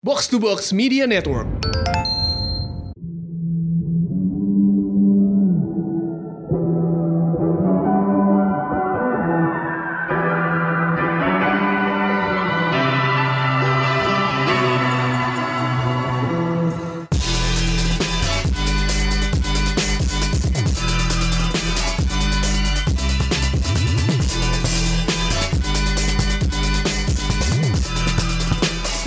Box to Box Media Network.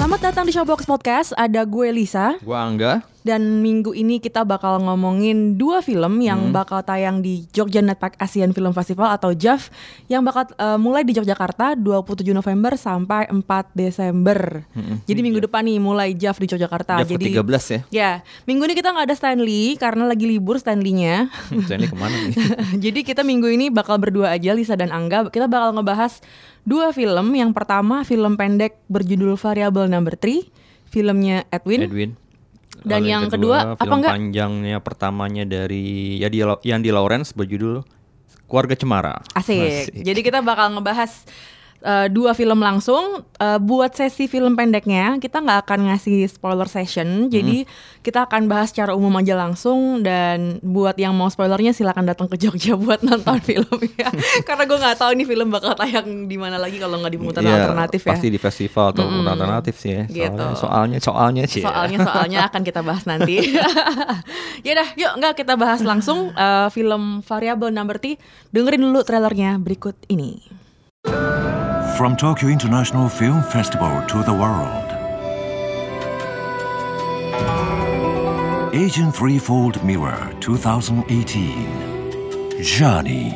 Selamat datang di Showbox Podcast. Ada gue Lisa Gua Angga. dan minggu ini kita bakal ngomongin dua film yang bakal tayang di Jogja Netpack Asian Film Festival atau JAF yang bakal eh, mulai di Yogyakarta 27 November sampai 4 Desember. Jadi minggu depan nih mulai JAF di Yogyakarta. JAF Jadi ke-13 ya. Ya, minggu ini kita nggak ada Stanley karena lagi libur Stanley-nya. Stanley ke mana nih? Jadi kita minggu ini bakal berdua aja Lisa dan Angga. Kita bakal ngebahas dua film. Yang pertama film pendek berjudul Variable Number 3, filmnya Edwin. Edwin. Dan Lalu yang kedua, apa film enggak? panjangnya pertamanya dari ya di Yandi Lawrence berjudul Keluarga Cemara. Asik. Jadi kita bakal ngebahas uh, dua film langsung. Uh, buat sesi film pendeknya kita nggak akan ngasih spoiler session. Jadi kita akan bahas secara umum aja langsung. Dan buat yang mau spoilernya silakan datang ke Jogja buat nonton filmnya. Karena gue nggak tahu nih film bakal tayang di mana lagi kalau nggak di pemutaran Iya, alternatif ya. Pasti di festival atau alternatif sih ya. Gitu. Soalnya, soalnya, soalnya sih. ya. Soalnya soalnya akan kita bahas nanti. ya dah, yuk nggak kita bahas langsung uh, film Variable Number T. Dengerin dulu trailernya berikut ini. From Tokyo International Film Festival to the world. Asian Threefold Mirror 2018. Johnny.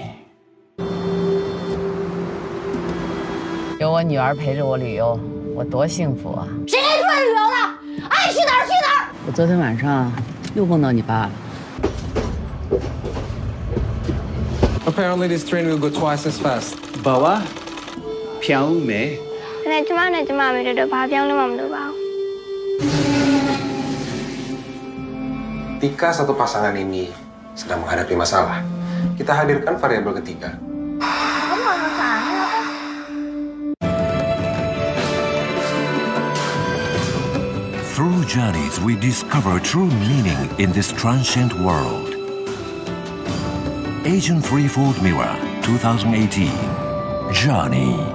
有我女儿陪着我旅游，我多幸福啊！谁跟你出来旅游了？爱去哪儿去哪儿。我昨天晚上又梦到你爸了。 Apparently, this train will go twice as fast. Bawa Piao Mei. Này chúng ta này chúng ta mình được bao nhiêu lima được bao? Ketika satu pasangan ini sedang menghadapi masalah, kita hadirkan variabel ketiga. Through journeys, we discover true meaning in this transient world. Asian Threefold Mirror 2018. Johnny.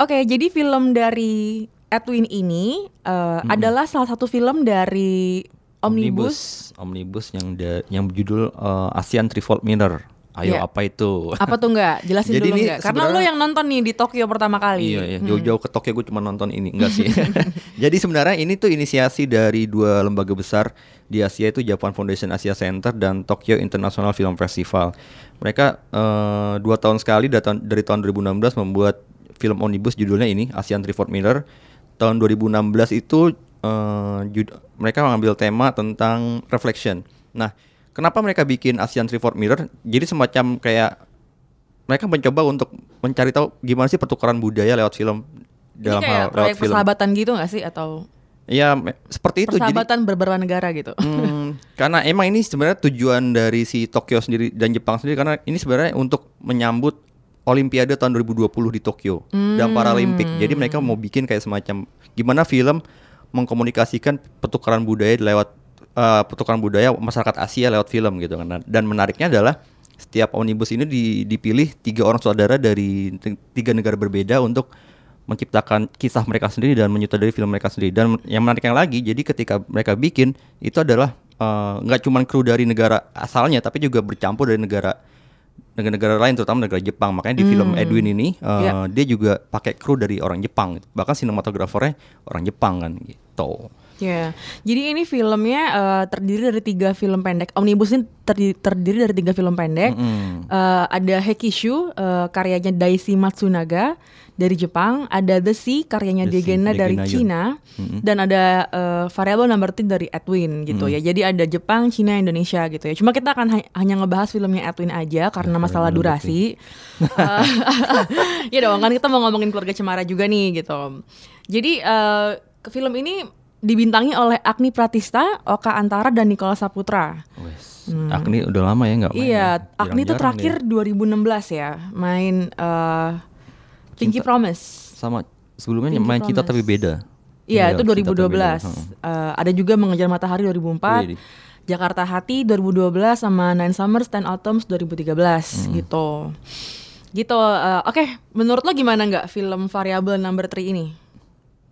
Oke, jadi film dari Edwin ini uh, adalah salah satu film dari Omnibus. Omnibus yang da- yang berjudul eh, ASEAN Threefold Mirror. Ayo Iya. apa itu? Apa tuh enggak? Jelasin Jadi dulu ini enggak? Karena lu yang nonton nih di Tokyo pertama kali. Iya, iya. jauh-jauh ke Tokyo gue cuma nonton ini, enggak sih. Jadi sebenarnya ini tuh inisiasi dari dua lembaga besar di Asia itu Japan Foundation Asia Center dan Tokyo International Film Festival. Mereka eh, dua tahun sekali dari tahun 2016 membuat film omnibus judulnya ini ASEAN Threefold Mirror. Tahun 2016 itu jud- mereka mengambil tema tentang reflection. Nah, kenapa mereka bikin ASEAN Threefold Mirror? Jadi semacam kayak mereka mencoba untuk mencari tahu gimana sih pertukaran budaya lewat film Ini dalam kayak hal lewat film. persahabatan gitu nggak sih atau Ya seperti itu. Jadi persahabatan beberapa negara gitu? Hmm, karena emang ini sebenarnya tujuan dari si Tokyo sendiri dan Jepang sendiri karena ini sebenarnya untuk menyambut Olimpiade tahun 2020 di Tokyo dan Paralimpik. Jadi mereka mau bikin kayak semacam gimana film mengkomunikasikan pertukaran budaya lewat eh, pertukaran budaya masyarakat Asia lewat film gitu kan. Dan menariknya adalah setiap omnibus ini di- dipilih tiga orang saudara dari tiga negara berbeda untuk menciptakan kisah mereka sendiri dan menyutradari film mereka sendiri dan yang menariknya lagi jadi ketika mereka bikin itu adalah eh, nggak cuma kru dari negara asalnya tapi juga bercampur dari negara negara-negara lain terutama negara Jepang. Makanya di film Edwin ini eh, Iya. dia juga pakai kru dari orang Jepang bahkan sinematografernya orang Jepang kan gitu Ya, jadi ini filmnya eh, terdiri dari tiga film pendek. Omnibus ini terdiri, terdiri dari tiga film pendek. Eh, ada Hekishu, eh, karyanya Daisy Matsunaga dari Jepang. Ada The Sea, karyanya The Degena dari Degena Yun. Cina. Dan ada eh, Variable Number 3 dari Edwin gitu ya. Jadi ada Jepang, Cina, Indonesia gitu ya. Cuma kita akan ha- hanya ngebahas filmnya Edwin aja karena masalah Number durasi. Eh, ya dong, kan kita mau ngomongin keluarga Cemara juga nih gitu. Jadi eh, ke film ini dibintangi oleh Agni Pratista, Oka Antara dan Nikola Saputra. Wes, Agni udah lama ya nggak main Hmm. Iya, ya. Agni itu terakhir dia. 2016 ya, main eh, Pinky Cinta- Promise. sama sebelumnya Pinky main kita Promise. tapi beda Iya, Iya, itu Cinta 2012. Terlebih Eh, ada juga Mengejar Matahari 2004. Wih. Jakarta Hati 2012 sama Nine Summers Ten Autumns 2013 Hmm. gitu. Gitu. eh, Oke, menurut lo gimana nggak film Variable Number 3 ini?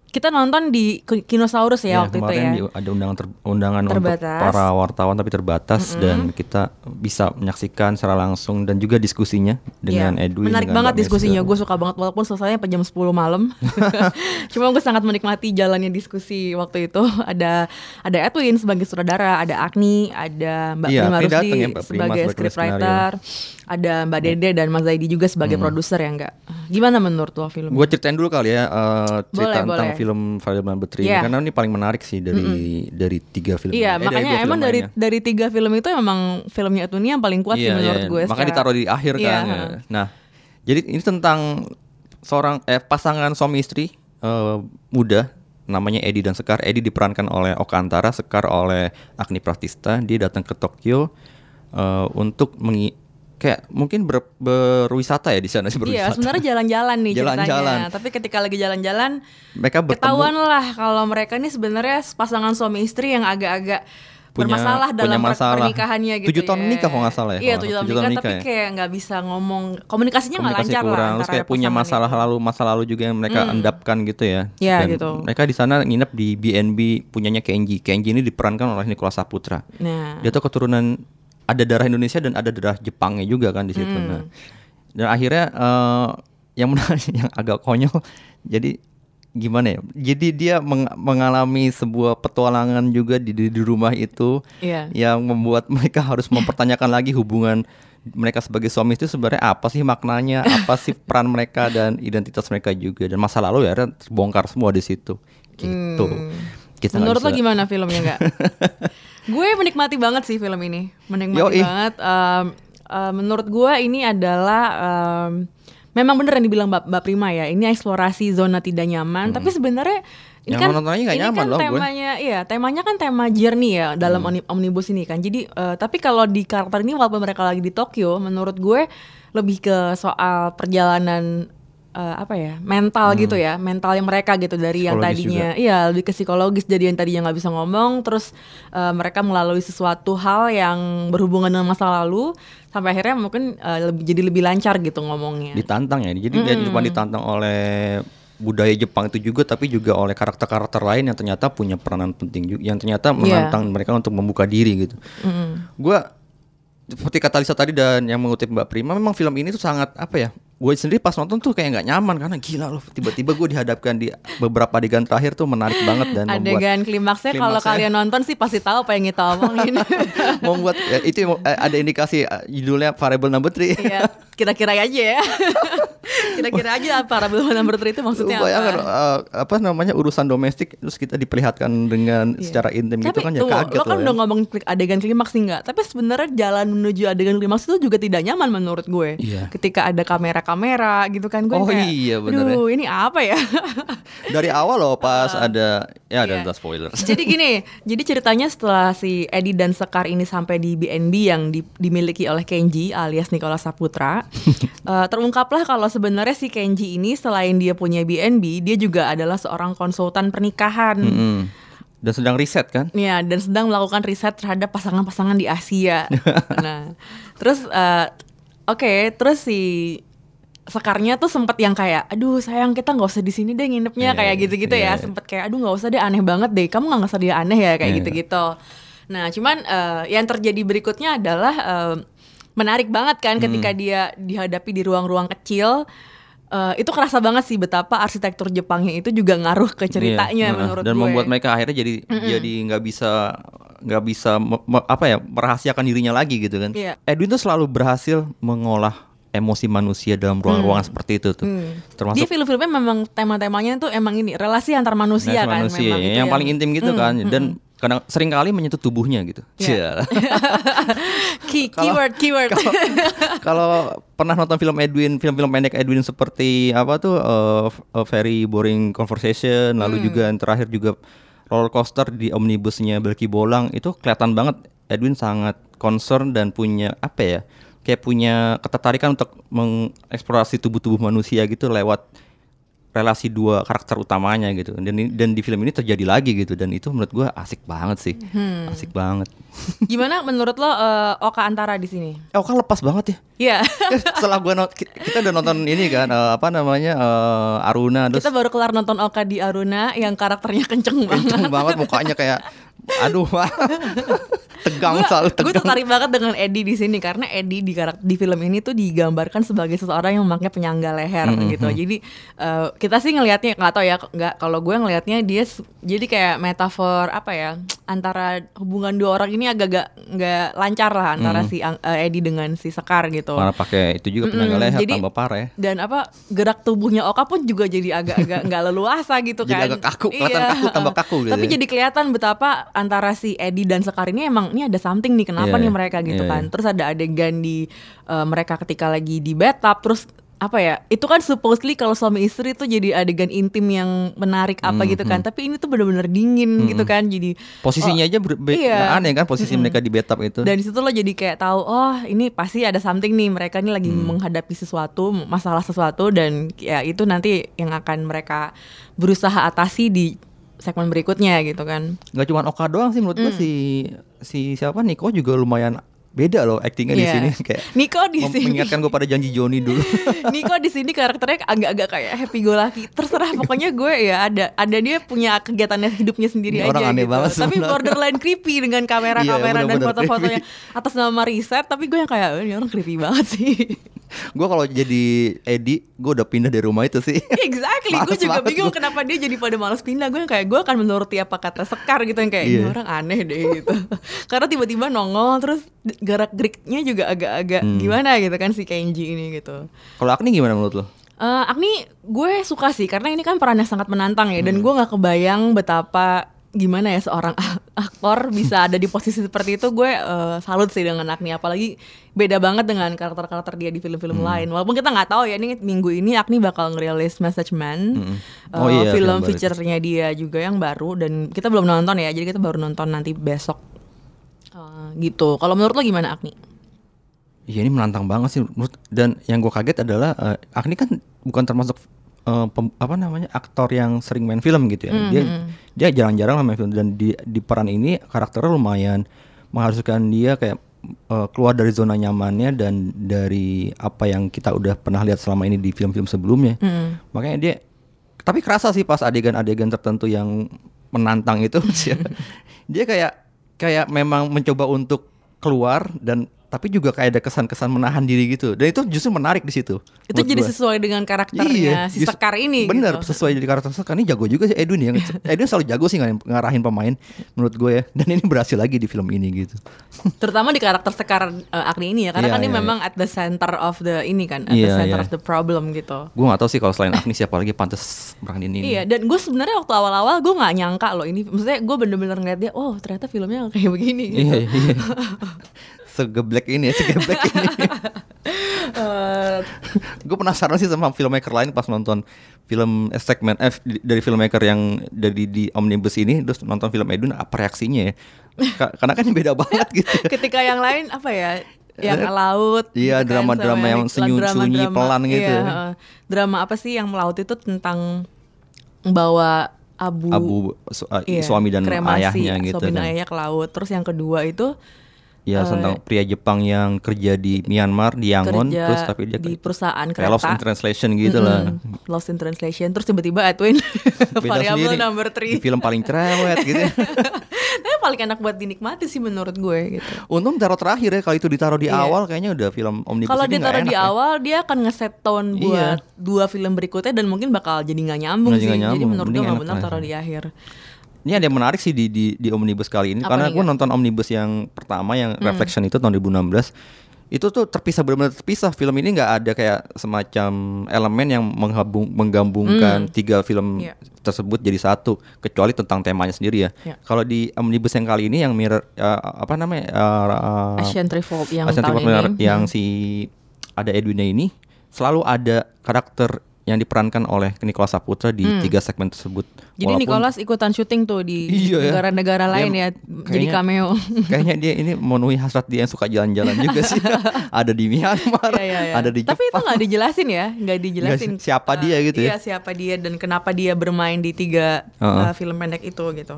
Kita nonton di Ki- Kinosaurus ya, Ya, waktu itu ya. ada undangan ter- undangan Terbatas. untuk para wartawan tapi terbatas dan kita bisa menyaksikan secara langsung dan juga diskusinya dengan Iya, Edwin. Menarik dengan banget Mbak diskusinya. Gue suka banget walaupun selesainya pada jam 10 malam. Cuma gue sangat menikmati jalannya diskusi waktu itu. Ada ada Edwin sebagai sutradara, ada Agni, ada Mbak Iya, Prima Agni Rusdi ya, Mbak Prima sebagai sebagai scriptwriter, ada Mbak Dede dan Mas Zaidi juga sebagai produser ya enggak. Gimana menurut lo film? Gue ceritain dulu kali ya eh, cerita Boleh, tentang boleh. film Number 3 Iya. karena ini paling menarik sih dari dari tiga film. Iya, eh, dari makanya film emang dari lainnya. dari tiga film itu emang filmnya Edwin yang paling kuat sih Iya, menurut iya. gue. Makanya secara- ditaruh di akhir Iya, kan. ya. Nah, jadi ini tentang seorang eh pasangan suami istri eh, muda namanya Edi dan Sekar. Edi diperankan oleh Oka Antara, Sekar oleh Agni Pratista. Dia datang ke Tokyo eh, untuk mengi kayak mungkin ber- berwisata ya di sana sih Iya, berwisata. sebenarnya jalan-jalan nih Jalan-jalan. ceritanya. Tapi ketika lagi jalan-jalan, Mereka bertemu ketahuan lah kalau mereka ini sebenarnya pasangan suami istri yang agak-agak Punya- bermasalah punya dalam masalah. pernikahannya gitu. Tujuh tahun ya. menikah kalau nggak salah ya, Iya, tujuh tahun menikah, Tujuh tapi tahun menikah kayak nggak bisa ngomong komunikasinya nggak komunikasi lancar lah. kurang terus antara kayak punya masalah itu. lalu masa lalu juga yang mereka endapkan gitu ya. Iya, gitu. Mereka di sana nginep di BNB punyanya Kenji. Kenji ini diperankan oleh Nicholas Saputra. Nah, Dia tuh keturunan ada darah Indonesia dan ada darah Jepangnya juga kan di situ. Hmm. Nah, dan akhirnya eh, yang menarik yang agak konyol jadi gimana ya? Jadi dia meng- mengalami sebuah petualangan juga di, di di rumah itu Iya. yang membuat mereka harus mempertanyakan lagi hubungan mereka sebagai suami itu sebenarnya apa sih maknanya, apa sih peran mereka dan identitas mereka juga dan masa lalu ya terbongkar semua di situ. Gitu. Kita menurut lo bisa- gimana filmnya nggak? gue menikmati banget sih film ini, menikmati Yoi. banget. Em, em, menurut gue ini adalah em, memang bener yang dibilang Mbak, Mbak Prima ya. Ini eksplorasi zona tidak nyaman, tapi sebenarnya ini Yang kan ini nyaman kan loh gue. temanya, iya temanya kan tema journey ya dalam Hmm. omni- omnibus ini kan. Jadi eh, tapi kalau di karakter ini walaupun mereka lagi di Tokyo, menurut gue lebih ke soal perjalanan eh, apa ya mental gitu ya, mental yang mereka gitu dari yang Hmm. Tadinya Iya lebih ke psikologis jadi yang tadinya nggak bisa ngomong terus eh, mereka melalui sesuatu hal yang berhubungan dengan masa lalu sampai akhirnya mungkin eh, lebih jadi lebih lancar gitu ngomongnya. ditantang ya. Jadi dia cuma ditantang oleh budaya Jepang itu juga tapi juga oleh karakter-karakter lain yang ternyata punya peranan penting juga yang ternyata menantang mereka untuk membuka diri gitu. Gua seperti kata Lisa tadi dan yang mengutip Mbak Prima memang film ini tuh sangat apa ya? Gue sendiri pas nonton tuh kayak nggak nyaman karena gila loh tiba-tiba gue dihadapkan di beberapa adegan terakhir tuh menarik banget dan membuat Adegan klimaksnya kalau klimaksnya- kalian nonton sih pasti tahu apa yang kita omongin. membuat ya, itu eh, ada indikasi eh, judulnya variable number three. Iya, kira-kira aja ya. kira-kira aja apa Rabel number 3 itu maksudnya bayangkan apa? eh, apa namanya urusan domestik terus kita diperlihatkan dengan secara intim gitu Tapi kan ya tunggu, kaget lo kan loh udah ya. ngomong klik adegan klimaks nih nggak? Tapi sebenarnya jalan menuju adegan klimaks itu juga tidak nyaman menurut gue. Iya. Ketika ada kamera-kamera gitu kan gue Oh kayak, iya, bener Aduh, ini apa ya? Dari awal loh pas ada ya ada Iya. spoiler. jadi gini, jadi ceritanya setelah si Edi dan Sekar ini sampai di BNB yang di- dimiliki oleh Kenji alias Nicholas Saputra, eh, terungkaplah kalau sebenarnya si Kenji ini selain dia punya BNB, dia juga adalah seorang konsultan pernikahan. Mm. Dan sedang riset kan? Ya, dan sedang melakukan riset terhadap pasangan-pasangan di Asia. nah, terus eh, oke, terus si Sekarnya tuh sempet yang kayak, aduh sayang kita nggak usah di sini deh nginepnya Iya, kayak gitu-gitu ya, iya. sempet kayak, aduh nggak usah deh aneh banget deh, kamu nggak ngerasa dia aneh ya kayak Iya. gitu-gitu. Nah, cuman eh, yang terjadi berikutnya adalah eh, menarik banget kan ketika Hmm. dia dihadapi di ruang-ruang kecil. Eh, itu kerasa banget sih betapa arsitektur Jepangnya itu juga ngaruh ke ceritanya Iya, menurut dan gue. membuat mereka akhirnya jadi jadi nggak bisa nggak bisa me- me- apa ya merahasiakan dirinya lagi gitu kan. Iya. Edwin tuh selalu berhasil mengolah emosi manusia dalam ruang-ruangan seperti itu tuh. Termasuk Dia film-filmnya memang tema-temanya tuh emang ini relasi antar manusia Nah, kan manusia memang itu yang paling intim gitu kan dan kadang sering kali menyentuh tubuhnya gitu. Iya. Cia. Key- keyword keyword. Kalau pernah nonton film Edwin, film-film pendek Edwin seperti apa tuh uh, F- uh, Very Boring Conversation, Hmm. lalu juga yang terakhir juga roller coaster di omnibusnya Belki Bolang itu kelihatan banget Edwin sangat concern dan punya apa ya? Kayak punya ketertarikan untuk mengeksplorasi tubuh-tubuh manusia gitu lewat relasi dua karakter utamanya gitu dan dan di film ini terjadi lagi gitu dan itu menurut gua asik banget sih Hmm. asik banget Gimana menurut lo eh, Oka Antara di sini? eh kan lepas banget ya Iya. setelah gua not- ki- kita udah nonton ini kan eh, apa namanya eh, Aruna terus Kita baru kelar nonton Oka di Aruna yang karakternya kenceng banget. kenceng banget mukanya kayak aduh tegang Gue tegang tertarik banget dengan Eddie di sini karena Eddie di karakter di film ini tuh digambarkan sebagai seseorang yang memakai penyangga leher Mhm. gitu. Jadi eh, kita sih ngelihatnya nggak tahu ya nggak kalau gue ngelihatnya dia jadi kayak metafor apa ya antara hubungan dua orang ini agak-agak nggak lancar lah antara Mhm. si eh, Eddie dengan si Sekar gitu. Malah pakai itu juga penyangga Mm-mm, leher jadi- tambah parah ya Dan apa gerak tubuhnya Oka pun juga jadi agak-agak nggak leluasa gitu Jadi kan. agak kaku, kelihatan kaku, tambah kaku gitu Tapi ya. jadi kelihatan betapa antara si Eddie dan Sekar ini emang ini ada something nih kenapa Iya, nih mereka gitu Iya, kan. iya. Terus ada adegan di eh, mereka ketika lagi di bathtub terus apa ya itu kan supposedly kalau suami istri tuh jadi adegan intim yang menarik apa Hmm, gitu kan hmm. tapi ini tuh bener-bener dingin Hmm, gitu hmm. kan jadi posisinya oh, aja ber- be- iya. aneh kan posisi Mm-mm. mereka di bathtub itu dan di situ lo jadi kayak tahu oh ini pasti ada something nih mereka ini lagi Hmm. menghadapi sesuatu masalah sesuatu dan ya itu nanti yang akan mereka berusaha atasi di segmen berikutnya gitu kan. Nggak cuma Oka doang sih menurut Mm. si si siapa Niko juga lumayan beda loh actingnya di Iya. sini kayak Niko di sini. mengingatkan gue pada janji Joni dulu. Niko di sini karakternya agak-agak kayak happy go lucky. Terserah pokoknya gue ya ada ada dia punya kegiatannya hidupnya sendiri Ini aja orang aneh gitu. banget tapi borderline creepy dengan kamera-kamera Iya, dan foto-fotonya atas nama riset. Tapi gue yang kayak "Eh, ini orang creepy banget sih gue kalau jadi Edi gue udah pindah dari rumah itu sih Exactly, gue juga bingung gua. kenapa dia jadi pada malas pindah. Gue kayak gue akan menuruti apa kata Sekar gitu yang kayak ini Iya. orang aneh deh gitu. Karena tiba-tiba nongol terus gerak geriknya juga agak-agak Hmm. gimana gitu kan si Kenji ini gitu. kalau Agni gimana menurut lo Eh, Agni gue suka sih karena ini kan perannya sangat menantang ya Hmm. dan gue nggak kebayang betapa gimana ya seorang aktor bisa ada di posisi seperti itu gue eh, salut sih dengan Agni. Apalagi beda banget dengan karakter-karakter dia di film-film Hmm. lain. Walaupun kita nggak tahu ya ini minggu ini Agni bakal ngerilis Message Man Mm-mm. eh, Oh iya, film feature-nya dia juga yang baru. Dan kita belum nonton ya jadi kita baru nonton nanti besok. Eh, gitu. Kalau menurut lo gimana Agni? Iya ini menantang banget sih. Menurut dan yang gue kaget adalah eh, Agni kan bukan termasuk eh, pem- apa namanya aktor yang sering main film gitu ya. Dia Mhm. dia jarang-jarang main film dan di di peran ini karakternya lumayan mengharuskan dia kayak eh, keluar dari zona nyamannya dan dari apa yang kita udah pernah lihat selama ini di film-film sebelumnya. Mm. Makanya dia tapi kerasa sih pas adegan-adegan tertentu yang menantang itu dia kayak kayak memang mencoba untuk keluar dan tapi juga kayak ada kesan-kesan menahan diri gitu dan itu justru menarik di situ Itu jadi gua. sesuai dengan karakternya Iya, si just- Sekar ini bener gitu. sesuai jadi karakter Sekar ini jago juga sih Edwin ya Edwin selalu jago sih ng- ngarahin pemain menurut gue ya dan ini berhasil lagi di film ini gitu Terutama di karakter Sekar uh, Agni ini ya karena Iya, kan dia iya, memang at the center of the ini kan, at the Iya, center iya. of the problem gitu. gue gak tahu sih kalau selain Agni siapa lagi pantas berani ini Iya, dan gue sebenarnya waktu awal-awal gue nggak nyangka loh ini, maksudnya gue bener-bener ngeliat dia, oh ternyata filmnya kayak begini gitu. iya iya segeblek ini ya segeblek ini Eh, gue penasaran sih sama filmmaker lain pas nonton film eh, segmen F di- dari filmmaker yang dari di omnibus ini terus nonton film Edun apa reaksinya ya Ka- karena kan beda banget gitu ketika yang lain apa ya? Yang laut, Iya, gitu kan, drama-drama sama yang senyum- sunyi, pelan gitu. Iya, heeh. drama apa sih yang melaut itu tentang bawa abu, abu su- uh, iya, suami dan kremasi, ayahnya gitu suami dan kan. ayahnya ke laut. Terus yang kedua itu Ya Eh, tentang pria Jepang yang kerja di Myanmar di Yangon terus tapi dia di perusahaan kereta. lost in translation gitu lah. Mm-mm. Lost in translation. Terus tiba-tiba Edwin sendiri. number Di 3. film paling cerewet gitu. Tapi paling enak buat dinikmati sih menurut gue gitu. Untung taruh terakhir ya kalau itu ditaruh di Iya. awal kayaknya udah film omnibus Kalau ini dia nggak taruh di ya. awal dia akan ngeset tone Iya. buat dua film berikutnya dan mungkin bakal jadi nggak nyambung Nggak sih. nggak Jadi nyambung. menurut gue nggak enak benar lah. taruh di akhir. Ini ada yang menarik sih di di, di omnibus kali ini Apa karena gue nonton omnibus yang pertama yang Hmm. Reflection itu tahun 2016 itu tuh terpisah benar-benar terpisah film ini nggak ada kayak semacam elemen yang menggabung menggabungkan Hmm. tiga film Iya. tersebut jadi satu kecuali tentang temanya sendiri ya. Iya. Kalau di omnibus yang kali ini yang mirror uh, apa namanya uh, Asian Revolt yang Asian ini. yang Hmm. si ada Edwinnya ini selalu ada karakter yang diperankan oleh Nicholas Saputra di Hmm. tiga segmen tersebut. Jadi Walaupun Nicholas ikutan syuting tuh di Iya ya. negara-negara Dia lain ya, jadi kayaknya- cameo. Kayaknya dia ini memenuhi hasrat dia yang suka jalan-jalan juga sih. ada di Myanmar, Iya, iya, iya. ada di Tapi itu Jepang. nggak dijelasin ya, nggak dijelasin Nggak, siapa dia gitu ya? Iya siapa dia dan kenapa dia bermain di tiga Heeh. uh, film pendek itu gitu.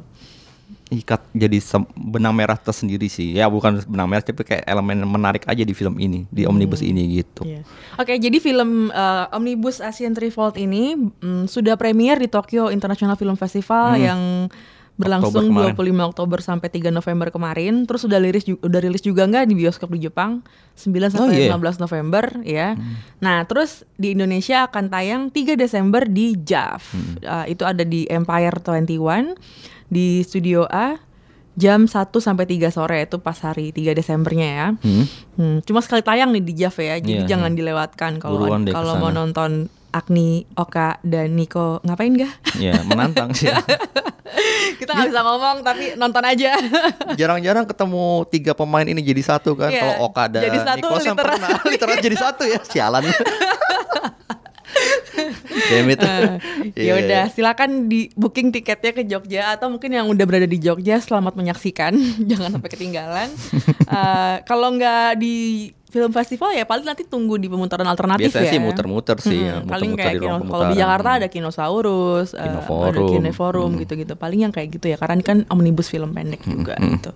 Ikat jadi benang merah tersendiri sih. Ya bukan benang merah tapi kayak elemen menarik aja di film ini, di omnibus ini gitu. Iya. Oke, jadi film uh, Omnibus Asian Threefold ini mm, sudah premier di Tokyo International Film Festival Hmm. yang berlangsung Oktober 25 kemarin. Oktober sampai 3 November kemarin. Terus udah rilis udah rilis juga nggak di bioskop di Jepang 9 sampai iya. 15 November ya. Nah, terus di Indonesia akan tayang 3 Desember di JAV. Uh, itu ada di Empire 21 di Studio A jam 1 sampai 3 sore itu pas hari 3 Desembernya ya. Hmm. Hmm, cuma sekali tayang nih di JAV ya, jadi Iya, jangan iya. dilewatkan kalau kalau mau nonton Agni, Oka, dan Niko ngapain gak? Ya menantang sih. Kita nggak bisa ngomong tapi nonton aja. Jarang-jarang ketemu tiga pemain ini jadi satu kan. Iya, Kalau Okada, jadi satu Nicholas kan literal. pernah literal jadi satu ya. Sialan. Damn it. ya Iya, udah, iya. silakan di booking tiketnya ke Jogja atau mungkin yang udah berada di Jogja selamat menyaksikan, jangan sampai ketinggalan. Eh, kalau nggak di film festival ya paling nanti tunggu di pemutaran alternatif Biasanya ya. sih muter-muter sih, ya, Mm-mm, paling muter-muter kayak di ruang kino- kalau di. Jakarta ada Kinosaurus, eh, ada Kinoforum. Kineforum Hmm. gitu-gitu. Paling yang kayak gitu ya karena ini kan omnibus film pendek juga gitu.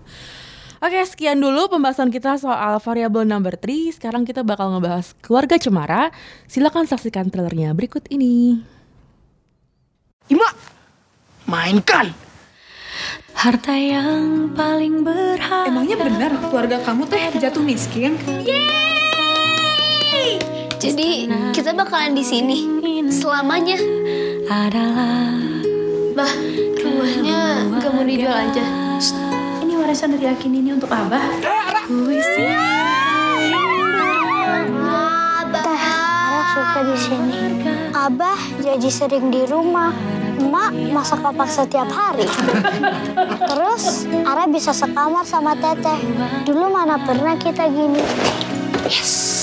Oke, sekian dulu pembahasan kita soal variable number 3. Sekarang kita bakal ngebahas keluarga Cemara. Silakan saksikan trailernya berikut ini. Ima, mainkan. Harta yang paling berharga Emangnya benar keluarga kamu tuh jatuh miskin? Jadi kita bakalan di sini selamanya. adalah Bah, rumahnya gak mau dijual aja. Ini warisan dari Akin ini untuk Abah. puisi Teh, Ara suka di sini. Abah jadi sering di rumah. Emak masak papak setiap hari. Terus Ara bisa sekamar sama Teteh. Dulu mana pernah kita gini. Terima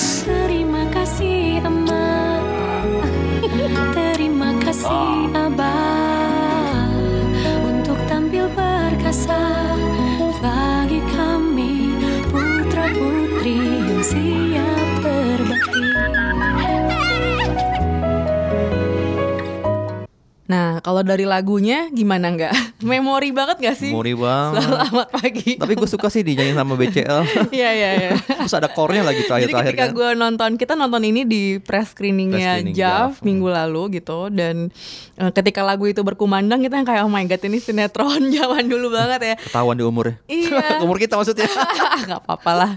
Nah, kalau dari lagunya gimana nggak? Memori banget gak sih? Memori banget. Selamat pagi. Tapi gue suka sih dinyanyi sama BCL. Iya iya iya. Terus ada core-nya lagi Jadi terakhir-terakhir ketika kan. gue nonton, kita nonton ini di press screeningnya screening JAV JAV, minggu lalu gitu dan eh, ketika lagu itu berkumandang kita yang kayak oh my god ini sinetron zaman dulu banget ya. Ketahuan di umurnya. Iya. Umur kita maksudnya. Gak apa-apa lah.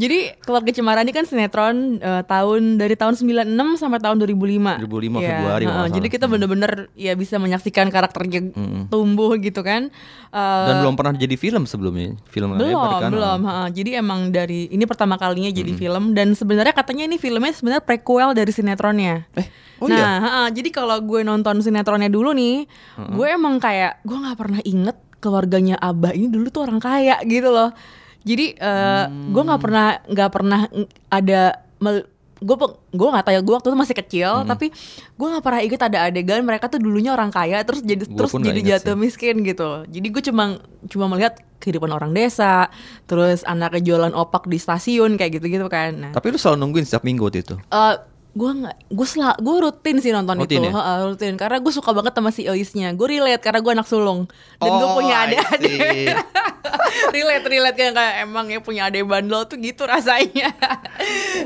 Jadi keluarga Cemara ini kan sinetron eh, tahun dari tahun 96 sampai tahun 2005. 2005 Iya, Februari nggak Jadi kita bener-bener ya bisa menyaksikan karakternya tumbuh gitu kan. Eh, Dan belum pernah jadi film sebelumnya. Film belum belum ha. jadi emang dari ini pertama kalinya jadi film dan sebenarnya katanya ini filmnya sebenarnya prequel dari sinetronnya Eh, oh nah iya? ha, jadi kalau gue nonton sinetronnya dulu nih gue emang kayak gue nggak pernah inget keluarganya abah ini dulu tuh orang kaya gitu loh jadi eh, gue nggak Hmm. pernah nggak pernah ada mel- gue gue nggak tahu ya gue waktu itu masih kecil Hmm. tapi gue nggak pernah inget ada adegan mereka tuh dulunya orang kaya terus jadi Gua terus jadi jatuh miskin gitu. Jadi gue cuma cuma melihat kehidupan orang desa, terus anaknya jualan opak di stasiun kayak gitu-gitu kan. Nah, Tapi lu selalu nungguin setiap minggu waktu itu. eh gue nggak gue sel gue rutin sih nonton Rutin itu ya? Heeh, rutin karena gue suka banget sama si Elisnya gue relate karena gue anak sulung dan gue Oh, punya I adik-adik relate relate kayak kayak emang ya punya adik bandel tuh gitu rasanya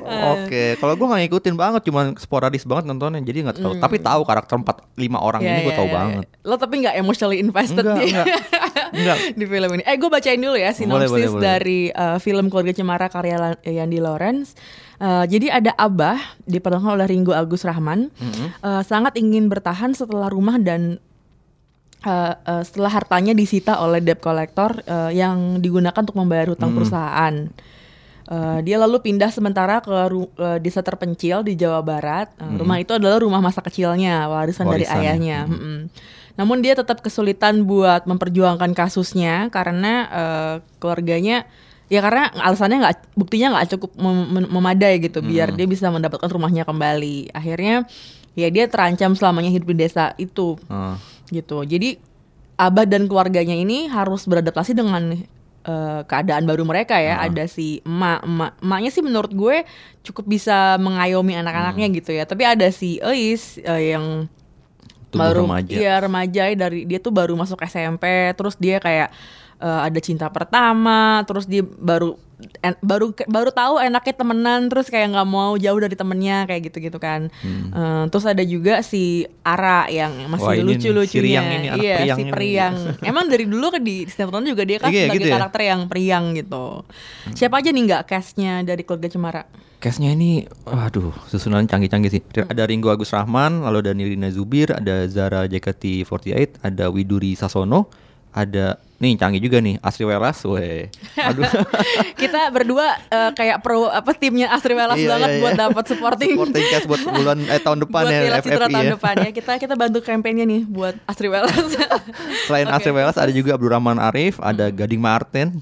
Oke, kalau gue nggak ngikutin banget, cuman sporadis banget nontonnya, jadi nggak tahu. Tapi tahu karakter empat lima orang Ya, ini gue ya, tahu ya, ya. banget. Lo tapi nggak emotionally invested Enggak, di, enggak. Enggak. di film ini. Eh gue bacain dulu ya sinopsis boleh, boleh. dari uh, film Keluarga Cemara karya Yandi Lawrence. Uh, jadi ada Abah diperankan oleh Ringo Agus Rahman uh, sangat ingin bertahan setelah rumah dan uh, uh, setelah hartanya disita oleh debt collector uh, yang digunakan untuk membayar hutang perusahaan. Uh, dia lalu pindah sementara ke ru- uh, desa terpencil di Jawa Barat. Uh, Rumah itu adalah rumah masa kecilnya, warisan, dari Warisan ya. ayahnya. Mm-mm. Namun dia tetap kesulitan buat memperjuangkan kasusnya karena uh, keluarganya ya karena alasannya nggak buktinya nggak cukup mem- mem- memadai gitu biar dia bisa mendapatkan rumahnya kembali. Akhirnya ya dia terancam selamanya hidup di desa itu Ah. gitu. Jadi Abah dan keluarganya ini harus beradaptasi dengan eh, keadaan baru mereka ya. Ada si emak, emak, emaknya sih menurut gue cukup bisa mengayomi anak-anaknya gitu ya. Tapi ada si Eis eh, yang Tumbuh baru remaja. iya remaja dari dia tuh baru masuk SMP, terus dia kayak eh, ada cinta pertama, terus dia baru en- baru baru tahu enaknya temenan, terus kayak nggak mau jauh dari temennya kayak gitu-gitu kan. Eh, terus ada juga si Ara yang Hmm. Wah, masih ini nih, lucu-lucunya, si ini, iya Priang si ini. Priang. Emang dari dulu kan di sinetron juga dia kan Iya, sebagai gitu ya? karakter yang Priang gitu. Siapa aja nih nggak castnya dari keluarga Cemara? Case-nya ini, waduh, susunan canggih-canggih sih. Ada Ringo Agus Rahman, lalu ada Nirina Zubir, ada Zara JKT48, ada Widuri Sasono, ada nih canggih juga nih Asri Welas, weh. Aduh. Kita berdua eh, kayak pro apa timnya Astri Welas Iya, banget iya, buat iya. dapat supporting. Supporting cast buat bulan eh tahun depan buat ya FFI tahun ya. depan ya. Kita kita bantu kampanye nih buat Astri Welas. Selain Oke. Asri Welas ada juga Abdurrahman Arif, ada Gading Martin,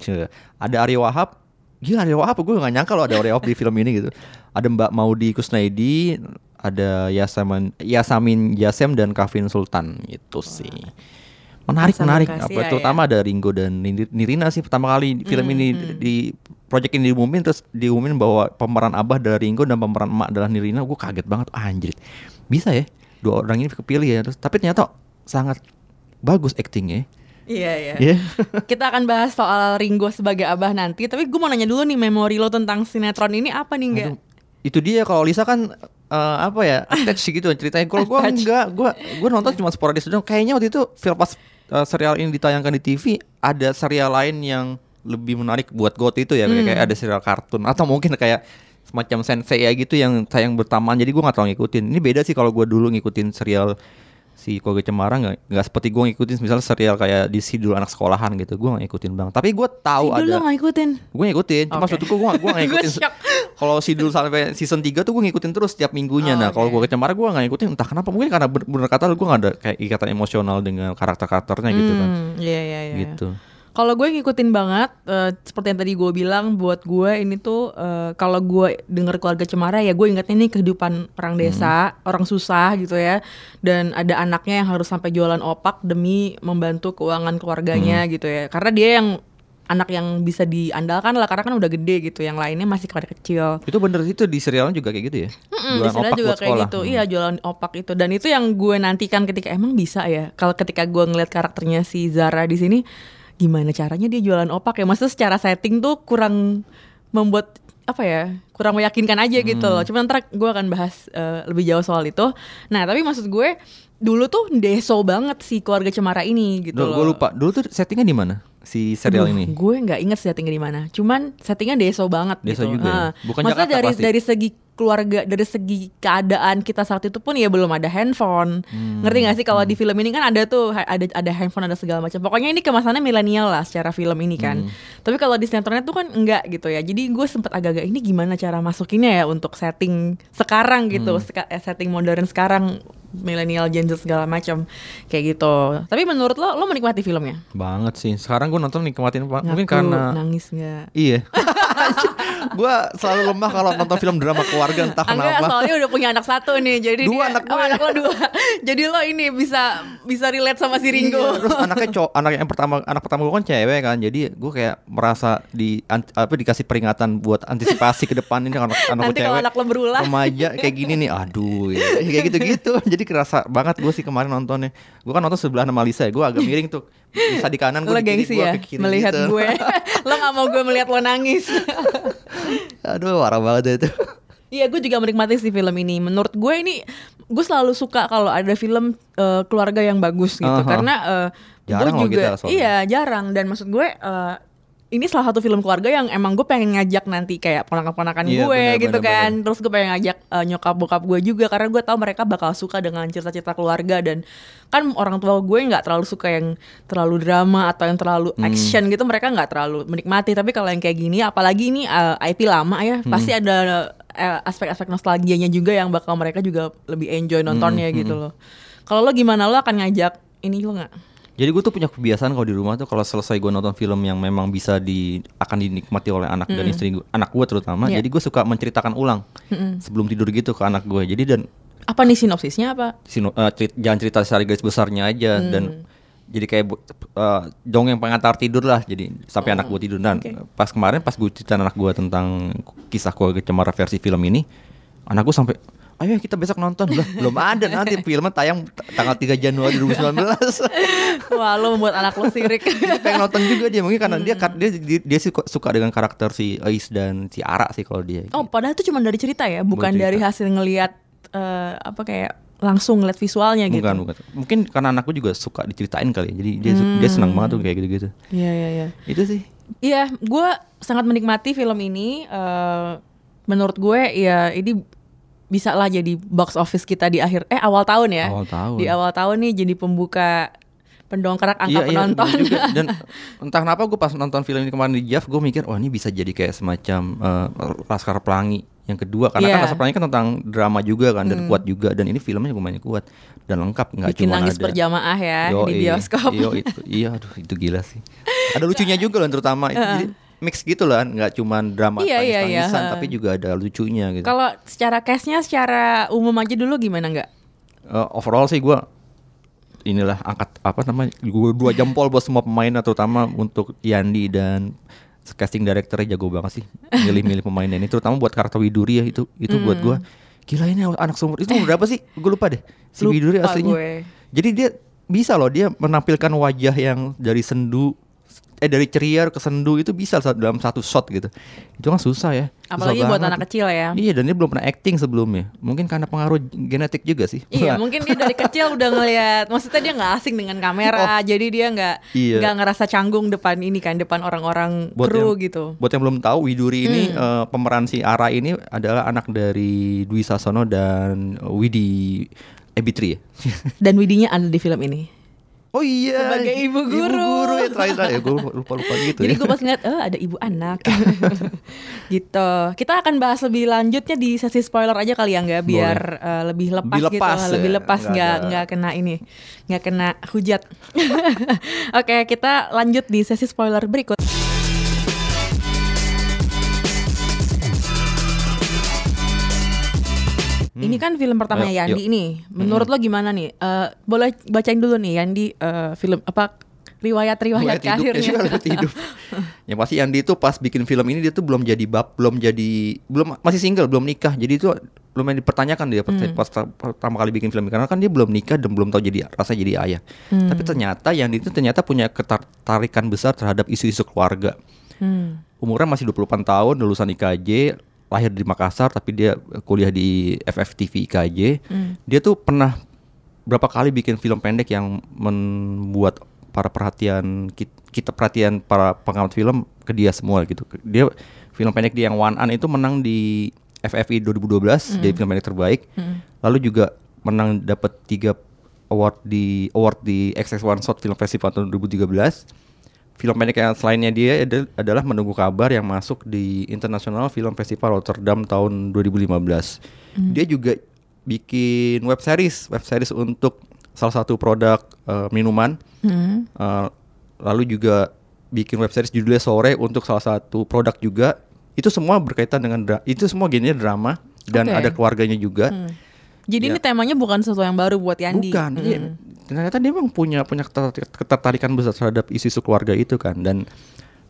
ada Aryo Wahab. Gila Aryo Wahab, gue gak nyangka loh ada Aryo Wahab di film ini gitu. Ada Mbak Maudi Kusnaidi, ada Yasamin Yasamin Yasem dan Kavin Sultan gitu sih. Menarik, Sama menarik. Apa, ya, terutama ada Ringo dan Nir- Nirina sih pertama kali film ini di project ini diumumin terus diumumin bahwa pemeran abah adalah Ringo dan pemeran emak adalah Nirina. Gue kaget banget, ah, anjir. Bisa ya dua orang ini kepilih ya. Terus tapi ternyata sangat bagus actingnya. Iya iya. Iya. Kita akan bahas soal Ringo sebagai abah nanti. Tapi gue mau nanya dulu nih memori lo tentang sinetron ini apa nih enggak? itu dia kalau Lisa kan eh, apa ya attach gitu ceritanya kalau gue enggak gue gue nonton cuma sporadis doang kayaknya waktu itu film pas eh, serial ini ditayangkan di TV ada serial lain yang lebih menarik buat got itu ya kayak, Hmm. kayak ada serial kartun. Atau mungkin kayak semacam sensei ya gitu yang tayang bersamaan jadi gue nggak terlalu ngikutin. Ini beda sih kalau gue dulu ngikutin serial si Keluarga Cemara nggak nggak seperti gue ngikutin misalnya serial kayak di Sidul anak sekolahan gitu gue nggak ngikutin bang tapi gue tahu Dulu ada lo nggak ikutin? gue ngikutin cuma Oke. maksud gue gue ngikutin kalau Sidul sampai season 3 tuh gue ngikutin terus setiap minggunya Oh, nah kalau oke. gue Cemara gue nggak ngikutin entah kenapa mungkin karena ber- bener kata lu gue nggak ada kayak ikatan emosional dengan karakter-karakternya gitu kan Hmm, Iya iya iya. gitu Kalau gue ngikutin banget, eh, seperti yang tadi gue bilang, buat gue ini tuh eh, kalau gue denger keluarga Cemara ya gue ingetnya nih kehidupan orang desa, orang susah gitu ya, dan ada anaknya yang harus sampai jualan opak demi membantu keuangan keluarganya gitu ya, karena dia yang anak yang bisa diandalkan lah karena kan udah gede gitu, yang lainnya masih pada kecil. itu bener itu di serialnya juga kayak gitu ya Mm-mm, Jualan di opak juga kayak sekolah. gitu. Hmm. Iya, jualan opak itu. Dan itu yang gue nantikan ketika emang bisa ya. Kalau ketika gue ngeliat karakternya si Zara di sini, gimana caranya dia jualan opak ya? Maksudnya secara setting tuh kurang membuat apa ya? Kurang meyakinkan aja gitu Hmm. loh. Cuma ntar gue akan bahas eh, lebih jauh soal itu. Nah, tapi maksud gue dulu tuh deso banget si keluarga Cemara ini gitu Duh, loh. gue lupa dulu tuh settingnya di mana si serial Aduh, ini Gue nggak inget settingnya di mana. Cuman settingnya deso banget Deso gitu. juga ya? Heeh. Bukan Maksudnya Jakarta dari pasti. dari segi keluarga, dari segi keadaan kita saat itu pun ya belum ada handphone. Hmm. Ngerti gak sih kalau di film ini kan ada tuh ada ada handphone ada segala macam. Pokoknya ini kemasannya milenial lah secara film ini kan. Hmm. Tapi kalau di sinetronnya tuh kan enggak gitu ya. Jadi gue sempet agak-agak ini gimana cara masukinnya ya untuk setting sekarang gitu, Hmm. Eh, setting modern sekarang milenial Gen Z segala macam kayak gitu. Tapi menurut lo lo menikmati filmnya? banget sih sekarang gue nonton nikmatin Pak. mungkin Ngaku karena nangis nggak? iya gue selalu lemah kalau nonton film drama keluarga entah Enggak, kenapa soalnya udah punya anak satu nih, jadi Dua dia, anak oh, anak lo dua. jadi lo ini bisa bisa relate sama si Ringo. Iya, terus anaknya cowok, anak yang pertama anak pertama gue kan cewek kan, jadi gue kayak merasa di an- apa dikasih peringatan buat antisipasi ke depan ini anak anak Nanti cewek anak lo berulah. remaja kayak gini nih, aduh, ya, kayak gitu gitu, jadi kerasa banget gue sih kemarin nontonnya, gue kan nonton sebelah sama Lisa ya, gue agak miring tuh, Lisa di kanan, gue lo gengsi ya ke kiri melihat gitu. gue. lo nggak mau gue melihat lo nangis. aduh, parah banget itu. Iya, gue juga menikmati sih film ini. Menurut gue ini, gue selalu suka kalau ada film eh, keluarga yang bagus gitu, Aha. karena eh, Jarang loh gue juga, kita soalnya. iya jarang. Dan maksud gue eh, ini salah satu film keluarga yang emang gue pengen ngajak nanti kayak ponakan-ponakan Iya, gue benar, gitu benar, kan. Terus gue pengen ngajak eh, nyokap bokap gue juga karena gue tahu mereka bakal suka dengan cerita-cerita keluarga dan kan orang tua gue nggak terlalu suka yang terlalu drama atau yang terlalu Hmm. action gitu mereka nggak terlalu menikmati tapi kalau yang kayak gini apalagi ini eh, IP lama ya Hmm. pasti ada eh, aspek-aspek nostalgianya juga yang bakal mereka juga lebih enjoy nontonnya Hmm, gitu hmm. loh kalau lo gimana lo akan ngajak ini lo nggak Jadi gue tuh punya kebiasaan kalau di rumah tuh kalau selesai gue nonton film yang memang bisa di akan dinikmati oleh anak dan Mm-mm. istri gue, anak gue terutama. Iya. Jadi gue suka menceritakan ulang Mm-mm. sebelum tidur gitu ke anak gue. Jadi dan Apa nih sinopsisnya apa? Sino, eh, cerit- jangan cerita secara garis besarnya aja Hmm. dan jadi kayak eh, dongeng pengantar tidur lah jadi sampai anak gue tidur dan oke. pas kemarin pas gue cerita anak gue tentang kisah keluarga cemara versi film ini anak gue sampai ayo kita besok nonton lah belum ada nanti filmnya tayang tanggal 3 Januari 2019 Wah, lo membuat anak lo sirik. Jadi pengen nonton juga dia mungkin karena dia Hmm. dia dia, dia sih kok suka dengan karakter si Ais dan si Ara sih kalau dia Oh, padahal itu cuma dari cerita ya, bukan cerita. dari hasil ngelihat eh, apa kayak langsung ngeliat visualnya gitu. bukan bukan mungkin karena anakku juga suka diceritain kali ya. jadi dia su- dia Hmm. senang banget tuh kayak gitu-gitu Iya, iya, iya. itu sih Iya, gue sangat menikmati film ini. eh, menurut gue, ya ini bisa lah jadi box office kita di akhir eh awal tahun ya. Awal tahun. Di awal tahun nih jadi pembuka pendongkrak angka Iya, iya, penonton. juga. Dan entah kenapa gue pas nonton film ini kemarin di Jav, gue mikir, wah ini bisa jadi kayak semacam eh, Laskar Pelangi yang kedua. Karena Iya. kan Laskar Pelangi kan tentang drama juga kan dan Hmm. kuat juga. Dan ini filmnya lumayan kuat dan lengkap, nggak cuma nangis ada. berjamaah ya di Yoi. bioskop. Iya itu, iya, aduh itu gila sih. Ada lucunya juga loh, terutama itu Heeh. jadi mix gitu lah, nggak cuma drama Iya, iya, iya, tapi juga ada lucunya gitu. Kalau secara cashnya secara umum aja dulu gimana nggak? Eh, overall sih gue inilah angkat apa namanya gue dua jempol buat semua pemain terutama untuk Yandi dan casting directornya jago banget sih milih-milih pemainnya ini terutama buat karakter Widuri ya itu itu buat Hmm. gue gila ini anak seumur itu umur berapa sih gue lupa deh si Lupa Widuri aslinya gue. jadi dia bisa loh dia menampilkan wajah yang dari sendu eh dari ceria ke sendu itu bisa sa- dalam satu shot gitu itu kan susah ya Susah Apalagi buat banget. anak kecil ya. iya dan dia belum pernah acting sebelumnya mungkin karena pengaruh genetik juga sih Iya, mungkin dia dari kecil udah ngelihat. Maksudnya dia nggak asing dengan kamera, jadi dia nggak Oh. Iya. nggak ngerasa canggung depan ini kan, depan orang-orang buat kru yang, gitu. Buat yang belum tahu, Widuri ini Hmm. eh, pemeran si Ara ini adalah anak dari Dwi Sasono dan Widi Ebitri ya. Dan Widinya ada di film ini. Oh iya. Sebagai ibu guru. Ibu guru ya terakhir ya gue lupa lupa gitu. Jadi ya. gue pas ngeliat, oh ada ibu anak, gitu. Kita akan bahas lebih lanjutnya di sesi spoiler aja kali ya nggak, biar eh, lebih lepas, Lebih lepas gitu, ya, lebih lepas nggak nggak kena ini, nggak kena hujat. Oke, kita lanjut di sesi spoiler berikut. Ini kan film pertamanya Hmm. Ayo, Yandi yuk. nih. Menurut lo gimana nih? Eh, boleh bacain dulu nih Yandi eh, film apa riwayat-riwayat karirnya. sih, riwayat hidup. Yang pasti Yandi itu pas bikin film ini dia tuh belum jadi bab, belum jadi belum masih single, belum nikah. Jadi itu lumayan dipertanyakan dia Hmm. pas ta- pertama kali bikin film ini karena kan dia belum nikah dan belum tahu jadi rasa jadi ayah. Hmm. Tapi ternyata Yandi itu ternyata punya ketertarikan besar terhadap isu-isu keluarga. Hmm. Umurnya masih 28 tahun, lulusan IKJ, lahir di Makassar tapi dia kuliah di FFTV IKJ. Hmm. Dia tuh pernah berapa kali bikin film pendek yang membuat para perhatian kit- kita perhatian para pengamat film ke dia semua gitu. Dia film pendek dia yang One An itu menang di FFI 2012 Hmm. jadi film pendek terbaik. Hmm. Lalu juga menang dapat tiga award di award di XX1 Short Film Festival tahun 2013. Film pendek yang selainnya dia ada- adalah Menunggu Kabar yang masuk di International Film Festival Rotterdam tahun 2015. Hmm. Dia juga bikin web series, web series untuk salah satu produk eh, minuman. Hmm. Eh, lalu juga bikin web series judulnya Sore untuk salah satu produk juga. Itu semua berkaitan dengan itu semua genrenya drama dan Oke. ada keluarganya juga. Hmm. Jadi Ya. ini temanya bukan sesuatu yang baru buat Yandi. Bukan, Hmm. iya. ternyata dia memang punya punya ketertar- ketertarikan besar terhadap isu-isu keluarga itu kan. Dan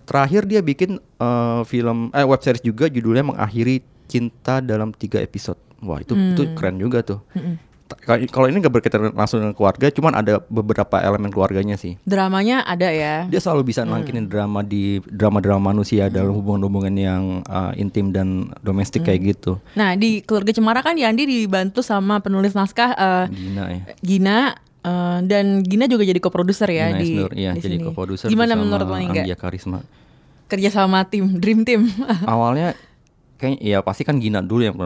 terakhir dia bikin eh, film eh web series juga judulnya mengakhiri cinta dalam tiga episode. Wah itu itu Hmm. keren juga tuh. Mm-mm. Kalau ini nggak berkaitan langsung dengan keluarga, cuman ada beberapa elemen keluarganya sih. Dramanya ada ya. Dia selalu bisa Hmm. nangkinin drama di drama-drama manusia dalam hubungan-hubungan yang uh, intim dan domestik Hmm. kayak gitu. Nah di keluarga Cemara kan Yandi dibantu sama penulis naskah eh, Gina ya. Gina eh, dan Gina juga jadi co-producer ya Gina di, Isnur, iya, di jadi sini. co-producer Gimana menurut lo? Anggia Karisma. Kerja sama tim Dream Team. Awalnya kayaknya ya pasti kan Gina dulu yang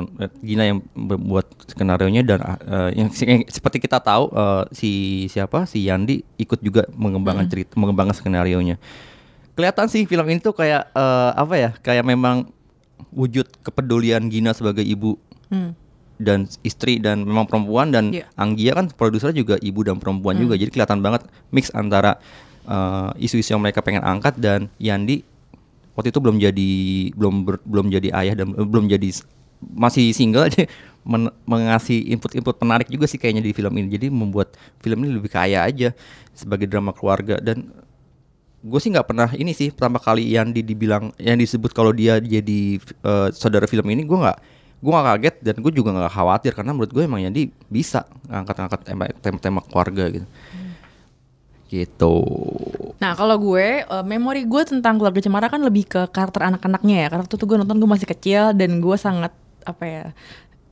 Gina yang membuat skenario nya dan eh, yang, yang seperti kita tahu eh, si siapa si Yandi ikut juga mengembangkan Mm. cerita mengembangkan skenario nya. Kelihatan sih film ini tuh kayak eh, apa ya? Kayak memang wujud kepedulian Gina sebagai ibu Hmm. dan istri dan memang perempuan dan Iya. Anggia kan produsernya juga ibu dan perempuan Hmm. juga jadi kelihatan banget mix antara uh, isu-isu yang mereka pengen angkat dan Yandi waktu itu belum jadi belum ber- belum jadi ayah dan eh, belum jadi masih single aja men- mengasih input-input menarik juga sih kayaknya di film ini. Jadi membuat film ini lebih kaya aja sebagai drama keluarga. Dan gue sih nggak pernah ini sih pertama kali yang di, dibilang yang disebut kalau dia jadi eh, saudara film ini gue nggak gue gak kaget dan gue juga nggak khawatir. Karena menurut gue emang Yandi bisa ngangkat-ngangkat tema- tema-tema keluarga gitu gitu. Nah kalau gue uh, memori gue tentang keluarga Cemara kan lebih ke karakter anak-anaknya ya. Karena itu tuh gue nonton gue masih kecil dan gue sangat apa ya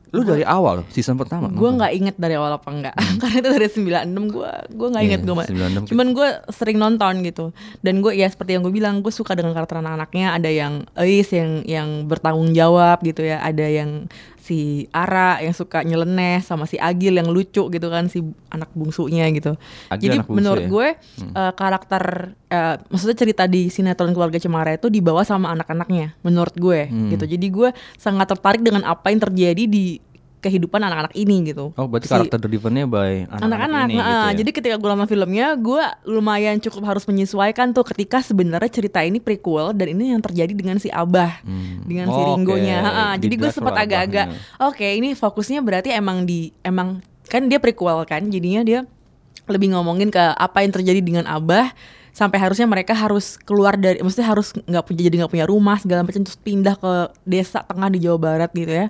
lu dari awal season pertama gue nggak inget dari awal apa enggak karena itu dari 96 gue gue nggak inget Hmm. Iya, gue 96. cuman gue sering nonton gitu. Dan gue ya seperti yang gue bilang gue suka dengan karakter anak-anaknya. Ada yang Ais yang yang bertanggung jawab gitu ya. Ada yang si Ara yang suka nyeleneh sama si Agil yang lucu gitu kan si anak bungsunya gitu Agil jadi anak bungsu menurut ya? gue Hmm. eh, karakter eh, maksudnya cerita di sinetron keluarga Cemara itu dibawa sama anak-anaknya menurut gue Hmm. gitu jadi gue sangat tertarik dengan apa yang terjadi di kehidupan anak-anak ini gitu oh berarti Si- karakter drivennya by anak-anak ini nah, gitu ya? Jadi ketika gue nonton filmnya, gue lumayan cukup harus menyesuaikan tuh ketika sebenarnya cerita ini prequel dan ini yang terjadi dengan si Abah, dengan si Oh, Ringonya. oke. Ha-ha, Jadi gue sempat agak-agak, oke ini fokusnya berarti emang di emang kan dia prequel kan, jadinya dia lebih ngomongin ke apa yang terjadi dengan Abah sampai harusnya mereka harus keluar dari maksudnya harus nggak punya jadi nggak punya rumah segala macam terus pindah ke desa tengah di Jawa Barat gitu ya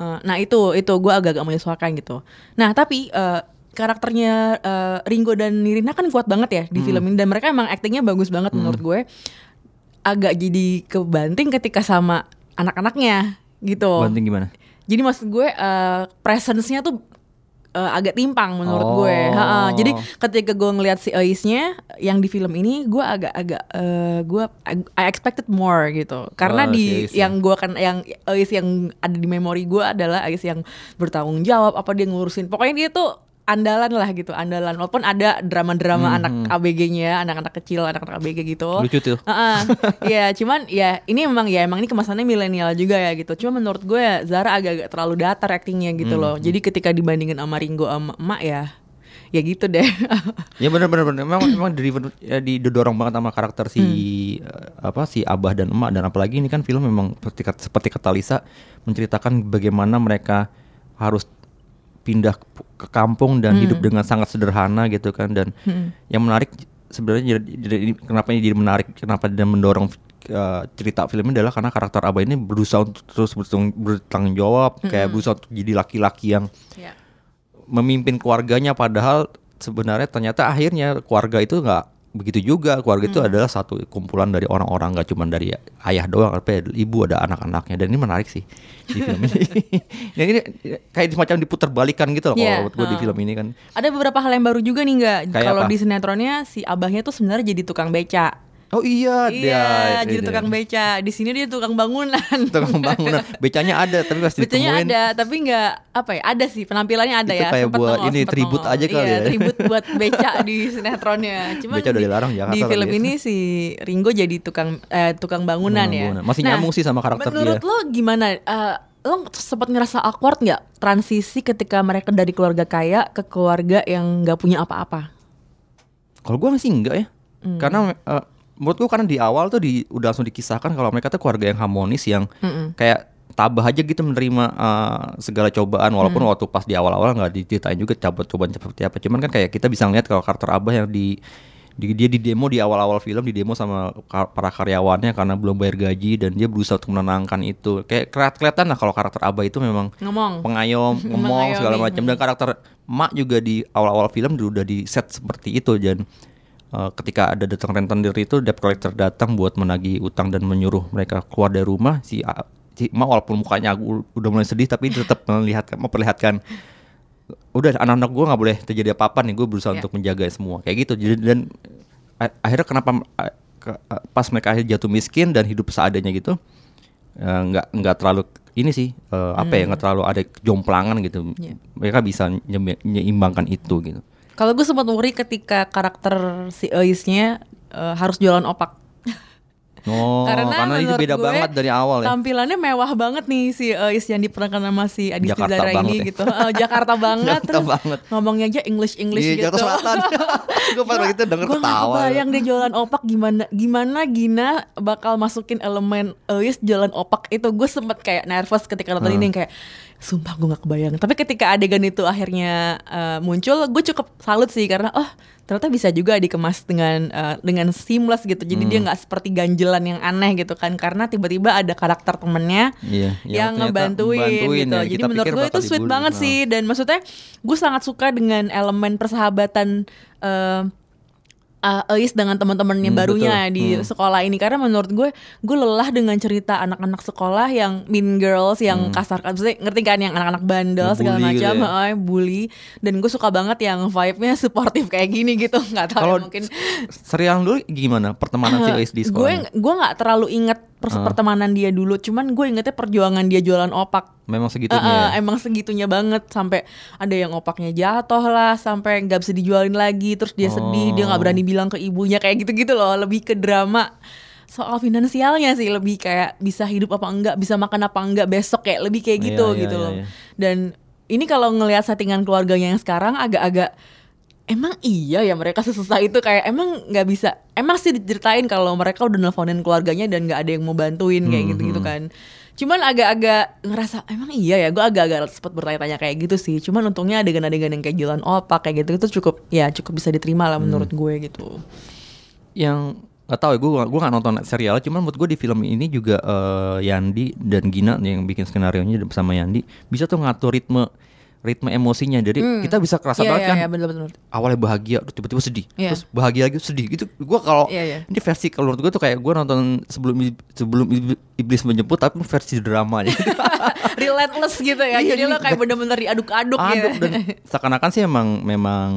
Eh, nah itu itu gue agak-agak menyesuaikan gitu. Nah tapi eh, karakternya eh, Ringo dan Nirina kan kuat banget ya di Hmm. film ini. Dan mereka emang aktingnya bagus banget menurut gue. Agak jadi kebanting ketika sama anak-anaknya gitu. Banting gimana? Jadi maksud gue eh presence-nya tuh eh, agak timpang menurut Oh. gue. Ha-ha. Jadi ketika gue ngeliat si Ais-nya yang di film ini, gue agak-agak eh, gue I expected more gitu. Karena Oh, si di Ais ya. yang gue kan yang Ais yang ada di memori gue adalah Ais yang bertanggung jawab apa dia ngurusin. Pokoknya dia tuh andalan lah gitu, andalan. Walaupun ada drama-drama Hmm, anak hmm. ABG-nya, anak-anak kecil, anak-anak ABG gitu. Lucu tuh. Heeh. Iya, cuman ya ini emang ya emang ini kemasannya milenial juga ya gitu. Cuma menurut gue ya, Zara agak-agak terlalu datar aktingnya gitu Hmm, loh. Jadi ketika dibandingin sama Ringo sama emak ya ya gitu deh. Ya benar benar benar. Memang memang driven ya, didorong banget sama karakter si Hmm. eh, apa si Abah dan Emak dan apalagi ini kan film memang seperti seperti kata Lisa menceritakan bagaimana mereka harus pindah ke- kampung dan Hmm. hidup dengan sangat sederhana gitu kan dan Hmm. yang menarik sebenarnya jadi, jadi- kenapa ini jadi menarik kenapa dia mendorong eh, cerita film ini adalah karena karakter Abah ini berusaha untuk terus bertanggung, jawab kayak Mm-mm. berusaha untuk jadi laki-laki yang Ya. memimpin keluarganya padahal sebenarnya ternyata akhirnya keluarga itu nggak begitu juga keluarga itu adalah satu kumpulan dari orang-orang nggak cuma dari ayah doang tapi ada ibu ada anak-anaknya dan ini menarik sih di film ini yang ini kayak semacam diputar balikan gitu loh Iya, kalau menurut gue di ha. film ini kan Ada beberapa hal yang baru juga nih nggak? Kalau di sinetronnya si abahnya tuh sebenarnya jadi tukang beca. Oh iya Iya, dia jadi ini. tukang beca. Di sini dia tukang bangunan. tukang bangunan becanya ada tapi pas Becanya ditemuin ada, tapi nggak apa ya? Ada sih penampilannya ada Itu ya. kayak buat nongol, ini, tribut nongol. aja kali iya, ya. tribut buat beca di sinetronnya. Cuman Beca udah di- dilarang Jakarta Di film ya. ini si Ringo jadi tukang eh, tukang bangunan ya. bangunan. Masih nyambung sih sama karakter menurut dia. lo gimana? Eh, lo sempat ngerasa awkward nggak transisi ketika mereka dari keluarga kaya ke keluarga yang nggak punya apa-apa? Kalau gue sih enggak ya. Hmm. Karena eh, menurut gue karena di awal tuh di udah langsung dikisahkan kalau mereka tuh keluarga yang harmonis yang Mm-mm. kayak tabah aja gitu menerima eh, segala cobaan walaupun Hmm. waktu pas di awal-awal nggak diceritain juga coba cobaan seperti apa. Cuman kan kayak kita bisa ngeliat kalau karakter Abah yang di, di- dia di demo di awal-awal film di demo sama ka- para karyawannya karena belum bayar gaji dan dia berusaha untuk menenangkan itu. Kayak keliat- kelihatan lah kalau karakter Abah itu memang Ngomong. pengayom, ngomong segala macam dan karakter Mak juga di awal-awal film udah di set seperti itu dan uh, ketika ada datang rentenir itu debt collector datang buat menagih utang dan menyuruh mereka keluar dari rumah si, si Mak walaupun mukanya u- udah mulai sedih tapi tetap melihat memperlihatkan udah anak-anak gue nggak boleh terjadi apa-apa nih gue berusaha Ya. untuk menjaga semua kayak gitu jadi dan akhirnya kenapa ke- pas mereka akhirnya jatuh miskin dan hidup seadanya gitu eh, nggak nggak terlalu ini sih eh, apa ya Hmm. nggak terlalu ada jomplangan gitu Iya. mereka bisa menyeimbangkan itu gitu Kalau gue sempat worry ketika karakter si Ais-nya eh, harus jualan opak. Oh, karena, itu menurut beda gue, banget dari awal ya. Tampilannya mewah banget nih si Eis yang diperankan sama si Adi Zara ini ya. gitu. Eh, Jakarta banget Jakarta terus banget. ngomongnya aja English English Iya, gitu. Jakarta Selatan. gue pas gitu denger Gue gak ketawa. kebayang dia jualan opak gimana gimana Gina bakal masukin elemen Eis jualan opak itu gue sempet kayak nervous ketika nonton Hmm. ini kayak sumpah gue gak kebayang tapi ketika adegan itu akhirnya eh, muncul gue cukup salut sih karena oh ternyata bisa juga dikemas dengan eh, dengan seamless gitu jadi Hmm. dia nggak seperti ganjelan yang aneh gitu kan karena tiba-tiba ada karakter temennya Iya, yang ngebantuin gitu. ya. Jadi menurut gue itu sweet dibully. banget Nah. sih dan maksudnya gue sangat suka dengan elemen persahabatan eh uh, Eis dengan teman-temannya Hmm, barunya betul. di Hmm. sekolah ini karena menurut gue gue lelah dengan cerita anak-anak sekolah yang mean girls yang kasar kan Maksudnya ngerti kan yang anak-anak bandel segala gitu macam ya. eh, bully dan gue suka banget yang vibe-nya suportif kayak gini gitu nggak tahu ya, mungkin serial dulu gimana pertemanan si Eis di gue sekolah? gue nggak terlalu inget pertemanan dia dulu cuman gue ingetnya perjuangan dia jualan opak Memang segitunya. Eh, ya? emang segitunya banget sampai ada yang opaknya jatuh lah sampai nggak bisa dijualin lagi terus dia sedih dia nggak Oh. berani bilang ke ibunya kayak gitu-gitu loh lebih ke drama soal finansialnya sih lebih kayak bisa hidup apa enggak bisa makan apa enggak besok kayak lebih kayak gitu Iya, iya, gitu iya, loh iya. dan ini kalau ngelihat settingan keluarganya yang sekarang agak-agak Emang iya ya mereka sesusah itu kayak emang nggak bisa emang sih diceritain kalau mereka udah nelfonin keluarganya dan nggak ada yang mau bantuin kayak Hmm, gitu-gitu hmm. kan. Cuman agak-agak ngerasa emang iya ya gue agak-agak sempat bertanya-tanya kayak gitu sih. Cuman untungnya adegan-adegan yang kayak jalan opak kayak gitu itu cukup ya cukup bisa diterima lah Hmm. menurut gue gitu. yang nggak tahu ya gue gue nggak nonton serial cuman menurut gue di film ini juga eh, Yandi dan Gina yang bikin skenario nya bersama Yandi bisa tuh ngatur ritme ritme emosinya jadi Hmm. kita bisa kerasa Iya, banget iya, kan iya, bener-bener. awalnya bahagia terus tiba-tiba sedih Iya. terus bahagia lagi sedih gitu gue kalau Iya, iya. ini versi kalau menurut gue tuh kayak gue nonton sebelum sebelum iblis menjemput tapi versi dramanya Relentless gitu ya. Iya, Jadi iya. lo kayak bener-bener diaduk-aduk aduk gitu. dan seakan-akan sih emang memang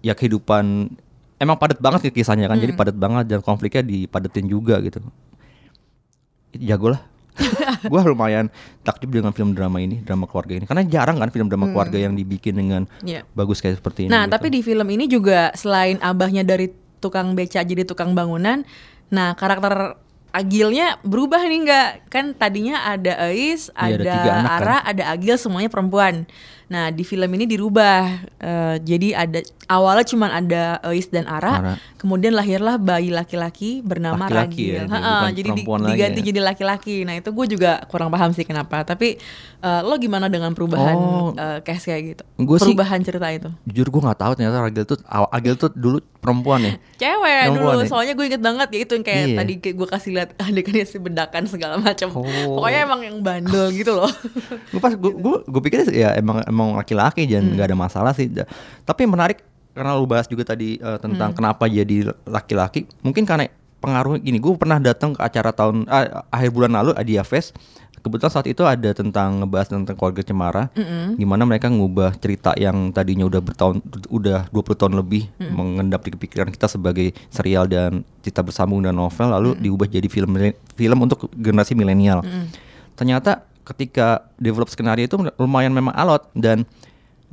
ya kehidupan emang padat banget sih kisahnya kan jadi Hmm. padat banget dan konfliknya dipadetin juga gitu jago lah gue lumayan takjub dengan film drama ini drama keluarga ini karena jarang kan film drama Hmm. keluarga yang dibikin dengan Iya. bagus kayak seperti ini Nah, gitu. tapi di film ini juga selain abahnya dari tukang beca jadi tukang bangunan, nah karakter Agilnya berubah nih nggak? Kan tadinya ada Ais, Iya, ada ada, tiga anak kan. Ara, ada Agil semuanya perempuan. Nah, di film ini dirubah. Eh, jadi ada awalnya cuma ada Ais dan Ara, Ara. kemudian lahirlah bayi laki-laki bernama Laki-laki ya, Ragil. jadi Ha-ha, bukan jadi di- diganti ya. jadi laki-laki. Nah, itu gue juga kurang paham sih kenapa. Tapi eh, lo gimana dengan perubahan Oh. eh, case kayak gitu? Gua sih- perubahan cerita itu? jujur gue nggak tahu ternyata Agil tuh Agil tuh dulu perempuan ya cewek Perempuan dulu ya? soalnya gue inget banget ya itu yang kayak Iya. tadi gue kasih lihat adegannya si bedakan segala macam Oh. pokoknya emang yang bandel gitu loh gue pas gue gue gue pikir ya emang emang laki-laki dan Hmm. nggak ada masalah sih tapi yang menarik karena lu bahas juga tadi eh, tentang Hmm. kenapa jadi laki-laki mungkin karena pengaruh gini gue pernah datang ke acara tahun ah, akhir bulan lalu Adia Fest kebetulan saat itu ada tentang ngebahas tentang keluarga Cemara Mm-mm. gimana mereka ngubah cerita yang tadinya udah bertahun udah 20 tahun lebih Mm. mengendap di pikiran kita sebagai serial dan cerita bersambung dan novel lalu diubah jadi film film untuk generasi milenial Mm. ternyata ketika develop skenario itu lumayan memang alot dan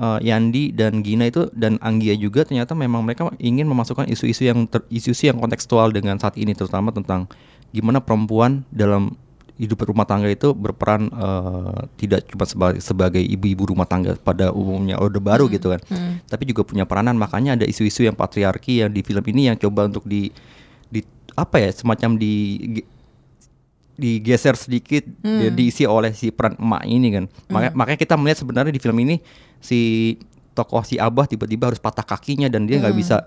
uh, Yandi dan Gina itu dan Anggia juga ternyata memang mereka ingin memasukkan isu-isu yang isu-isu yang kontekstual dengan saat ini terutama tentang gimana perempuan dalam hidup rumah tangga itu berperan uh, tidak cuma sebagai sebagai ibu-ibu rumah tangga pada umumnya orde baru gitu kan hmm. tapi juga punya peranan makanya ada isu-isu yang patriarki yang di film ini yang coba untuk di di apa ya semacam di digeser sedikit Hmm. diisi oleh si peran emak ini kan makanya Hmm. makanya kita melihat sebenarnya di film ini si tokoh si abah tiba-tiba harus patah kakinya dan dia nggak Hmm. bisa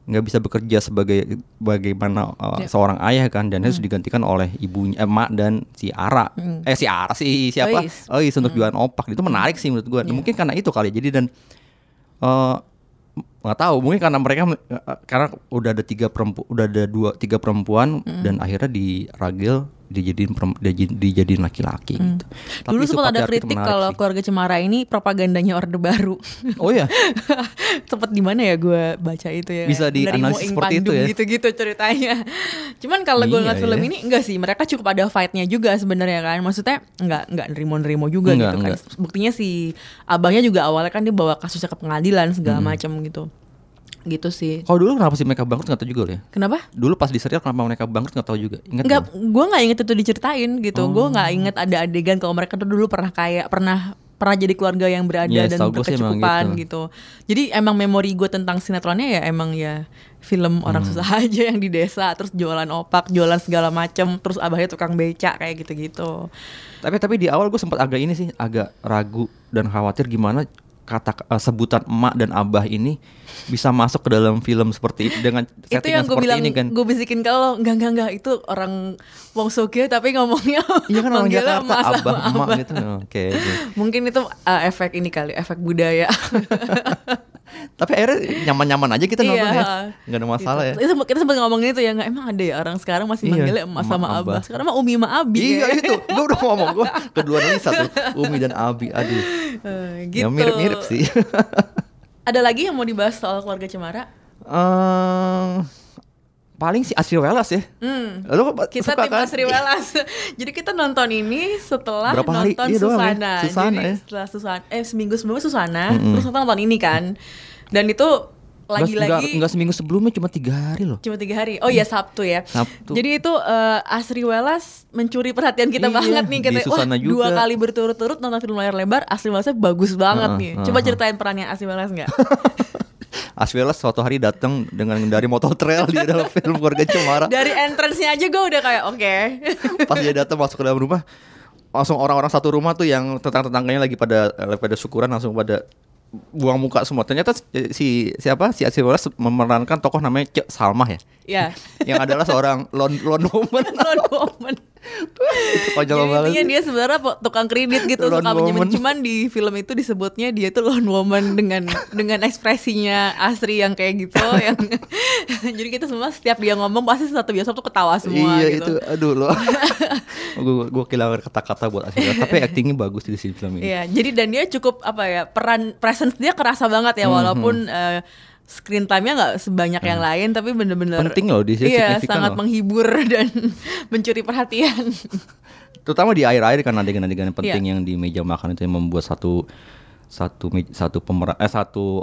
nggak bisa bekerja sebagai bagaimana uh, Ya. seorang ayah kan dan harus Hmm. digantikan oleh ibunya emak dan si Ara Hmm. eh si Ara si siapa Ois. Ois untuk Hmm. jualan opak itu menarik sih menurut gua Iya. mungkin karena itu kali jadi dan eh nggak tahu mungkin karena mereka eh, karena udah ada tiga perempuan udah ada dua tiga perempuan Mm. dan akhirnya di ragil dijadiin dijadiin laki-laki Hmm. gitu. Tapi dulu sempat ada kritik kalau sih. keluarga Cemara ini propagandanya orde baru Oh iya. sempet di mana ya gue baca itu ya Bisa dianalisis Moing seperti itu ya. gitu-gitu ceritanya cuman kalau gue Iya, ngeliat film iya. ini enggak sih mereka cukup ada fightnya juga sebenarnya kan maksudnya enggak enggak nerimo-nerimo juga Enggak, gitu kan enggak. buktinya si abahnya juga awalnya kan dia bawa kasusnya ke pengadilan segala Hmm. macam gitu gitu sih. Kalau dulu kenapa sih mereka bangkrut nggak tahu juga loh ya. Kenapa? Dulu pas di serial kenapa mereka bangkrut nggak tahu juga. Ingat nggak? gue nggak inget itu diceritain gitu. Gue Oh. nggak inget ada adegan kalau mereka tuh dulu pernah kayak pernah pernah jadi keluarga yang berada Iya, dan berkecukupan gitu. gitu. Jadi emang memori gue tentang sinetronnya ya emang ya film orang Hmm. susah aja yang di desa, terus jualan opak, jualan segala macem, terus abahnya tukang beca kayak gitu-gitu. Tapi tapi di awal gue sempat agak ini sih, agak ragu dan khawatir gimana kata eh, sebutan emak dan abah ini bisa masuk ke dalam film seperti itu dengan itu yang gue bilang ini kan. gue bisikin kalau enggak enggak enggak itu orang Wong Soge tapi ngomongnya Iya kan orang Jakarta sama abah emak gitu. Oke. oke. mungkin itu uh, efek ini kali efek budaya Tapi akhirnya nyaman-nyaman aja kita nonton Iya. ya. Nggak ada masalah ya. Itu, kita sempat ngomongin itu ya nggak emang ada ya orang sekarang masih Iya, manggilnya emak sama abah. abah. Sekarang mah umi sama abi. Iya ya. itu, gue udah ngomong gue kedua Lisa tuh, Umi dan Abi, aduh, Eh, ya gitu. mirip-mirip sih. Ada lagi yang mau dibahas soal keluarga Cemara? Eh, paling si Asri Welas ya. Hmm. Lu kok Kita suka tim kan? Asri Welas. Jadi kita nonton ini setelah Berapa hari? nonton Iya doang ya? Susana. Susana Jadi ya? setelah Susana eh seminggu sebelumnya Susana, Mm-mm. terus kita nonton ini kan. Dan itu lagi-lagi enggak seminggu sebelumnya cuma tiga hari loh. Cuma tiga hari. Oh iya Sabtu ya. Sabtu. Jadi itu eh, Asri Welas mencuri perhatian kita Iya, banget nih. Kita wah Susana dua juga." kali berturut-turut nonton film layar lebar. Asri Welasnya bagus banget Heeh, nih. Coba ceritain perannya Asri Welas nggak? Asri Welas suatu hari datang dengan dari motor trail di dalam film keluarga Cemara. Dari entrance-nya aja gue udah kayak oke. Pas dia datang masuk ke dalam rumah, langsung orang-orang satu rumah tuh yang tetangga-tetangganya lagi pada pada syukuran langsung pada buang muka semua. Ternyata si siapa si Asri Welas memerankan tokoh namanya Cek Salmah ya. ya. yang adalah seorang lone lone woman. Lone woman. Konyol banget. intinya dia sebenarnya tukang kredit gitu Lone suka. Cuman di film itu disebutnya dia tuh lone woman dengan dengan ekspresinya Asri yang kayak gitu yang jadi kita semua setiap dia ngomong pasti satu bioskop tuh ketawa semua iya gitu. itu aduh loh. gue gue kehilangan kata-kata buat Asri tapi actingnya bagus di sini film ini. Iya, jadi dan dia cukup apa ya peran presence dia kerasa banget ya Mhm. walaupun eh, screen time-nya nggak sebanyak yang lain tapi bener-bener Hmm. Penting loh, di sini Iya, sangat loh. menghibur dan mencuri perhatian. Terutama di akhir-akhir kan adegan-adegan penting Iya. yang di meja makan itu yang membuat satu satu satu pemeran eh satu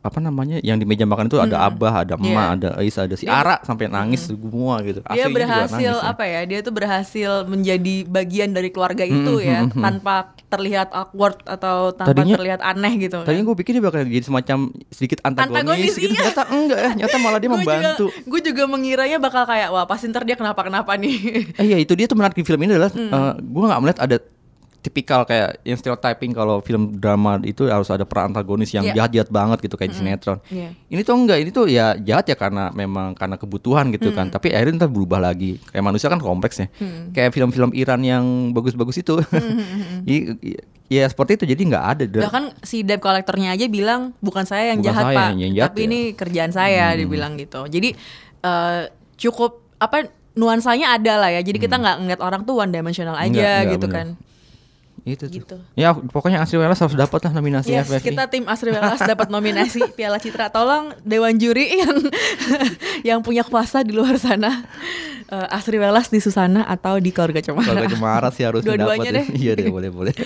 apa namanya yang di meja makan itu ada Hmm. abah, ada emak, Iya. ada Ais, ada si Dia- Ara sampai nangis semua gitu. dia Aslinya juga berhasil nangis ya. apa ya? Dia tuh berhasil menjadi bagian dari keluarga itu Mhm, ya mhm, mhm. tanpa terlihat awkward atau tanpa Tadinya- terlihat aneh gitu. Tadinya gue pikir dia bakal jadi semacam sedikit antagonis, Antagonis, gitu. iya. Ternyata enggak ya, ternyata malah dia membantu. Gue juga mengiranya bakal kayak wah pasti ntar dia kenapa kenapa nih. Eh iya itu dia tuh menarik di film ini adalah Hmm. gue nggak melihat ada tipikal kayak yang stereotyping kalau film drama itu harus ada peran antagonis yang Iya. jahat-jahat banget gitu kayak di Mm-mm. sinetron. Iya. Ini tuh enggak, ini tuh ya jahat ya karena memang karena kebutuhan gitu kan. Mm. Tapi akhirnya ntar berubah lagi. Kayak manusia kan kompleks ya. Mm. Kayak film-film Iran yang bagus-bagus itu. I- ya seperti itu jadi nggak ada. Bahkan si debt collectornya aja bilang bukan saya yang Bukan jahat saya pak, yang jahat tapi ya." ini kerjaan saya, Hmm. dibilang gitu. Jadi eh, cukup apa nuansanya ada lah ya. Jadi kita nggak ngeliat orang tuh one dimensional aja Hmm. Nggak, nggak, gitu bener. kan. Itu tuh. Gitu. Ya pokoknya Asri Welas harus dapat lah nominasi Yes, FFI. kita tim Asri Welas dapat nominasi Piala Citra. Tolong Dewan Juri yang yang punya kuasa di luar sana. eh, Asri Welas di Susana atau di Keluarga Cemara. Keluarga Cemara sih harus Dua-duanya dapat. deh. Iya deh, boleh boleh.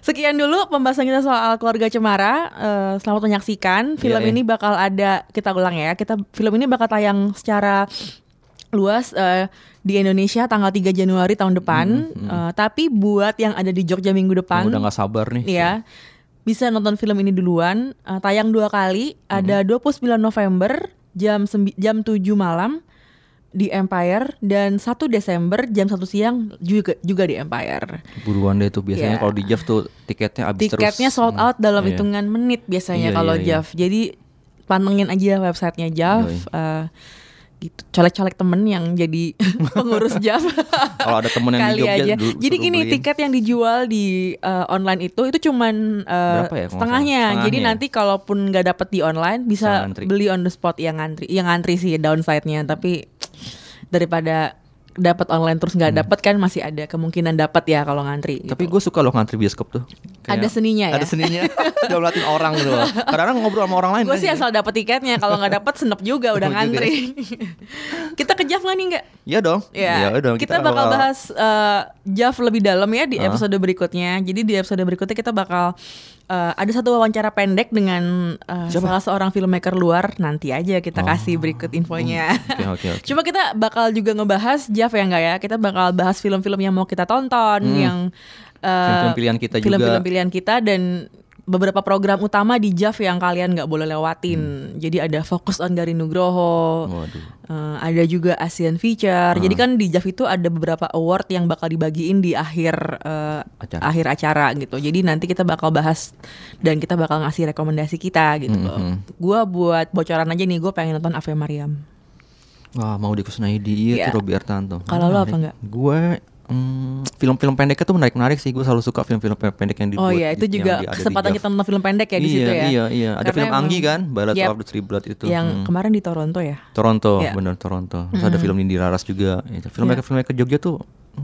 Sekian dulu pembahasan kita soal keluarga Cemara. Eh, selamat menyaksikan. Film Iya, ini bakal ada kita ulang ya. Kita film ini bakal tayang secara luas eh, di Indonesia tanggal 3 Januari tahun depan. Eh, tapi buat yang ada di Jogja minggu depan, Yang udah nggak sabar nih. ya bisa nonton film ini duluan. Eh, tayang dua kali. Ada 29 November jam jam 7 malam di Empire dan 1 Desember jam 1 siang juga juga di Empire. Buruan deh tuh biasanya Iya. kalau di Jeff tuh tiketnya habis terus. Tiketnya sold out dalam Iya. hitungan menit biasanya Iya, kalau iya, iya. Jav. Jadi pantengin aja websitenya Jav. Yoi. eh, gitu. Colek-colek temen yang jadi pengurus Jav. Kalau ada temen yang di Kali Jogja aja. du- Jadi gini beliin. tiket yang dijual di eh, online itu itu cuman Berapa ya, setengahnya. salah? Jadi Setengahnya. nanti kalaupun nggak dapet di online bisa beli on the spot yang ngantri. Yang ngantri sih downside-nya tapi daripada dapat online terus nggak dapat kan masih ada kemungkinan dapat ya kalau ngantri. Tapi gue suka loh ngantri bioskop tuh. Ada seninya ya? Ada seninya. Udah ngeliatin orang gitu. loh. Kadang-kadang ngobrol sama orang lain. Gue kan. sih asal dapat tiketnya, kalau nggak dapat senep juga udah ngantri. kita ke Jav nggak nih nggak? Iya dong. Ya, Iya dong. kita, bakal bahas uh, Jav lebih dalam ya di episode berikutnya. Jadi di episode berikutnya kita bakal uh, ada satu wawancara pendek dengan uh, Siapa? salah seorang filmmaker luar. Nanti aja kita Oh. kasih berikut infonya. Oke oke oke. Cuma kita bakal juga ngebahas Jav ya enggak ya? Kita bakal bahas film-film yang mau kita tonton, Hmm. yang uh, Film-film pilihan kita juga. film-film pilihan kita dan beberapa program utama di Jav yang kalian nggak boleh lewatin. Hmm. Jadi ada Fokus on Gari Nugroho, Waduh. uh, ada juga Asian Feature. Jadi kan di Jav itu ada beberapa award yang bakal dibagiin di akhir uh, Acara. akhir acara gitu. Jadi nanti kita bakal bahas dan kita bakal ngasih rekomendasi kita gitu loh. Mhm. Gua buat bocoran aja nih, gue pengen nonton Ave Mariam. Wah mau Kusnaidi iya Iya. tuh Robby Artanto. Kalau lo apa enggak? Gue film-film pendeknya tuh menarik-menarik sih. Gue selalu suka film-film pendek yang dibuat. Oh iya, itu juga kesempatan kita nonton film pendek ya di iya, situ ya. Iya, iya. Ada Karena film Anggi kan, Ballad Yep. of the Three Blood itu. Yang Hmm. kemarin di Toronto ya. Toronto, Iya. bener Toronto. Terus ada Mm. film Nindi Laras juga. Itu. Filmmaker filmmaker Jogja tuh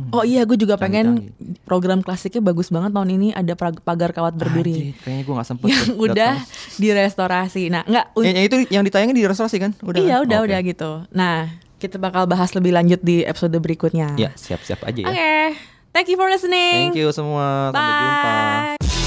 Oh iya, gue juga pengen program klasiknya bagus banget tahun ini ada pagar kawat berduri kayaknya gue gak sempet yang udah datang. direstorasi. Nah, enggak un- yang, itu yang ditayangin di restorasi kan? Udah. iya kan? udah Oke. udah gitu. Nah, kita bakal bahas lebih lanjut di episode berikutnya. Ya, siap-siap aja ya. Oke, thank you for listening. Thank you semua. Sampai jumpa.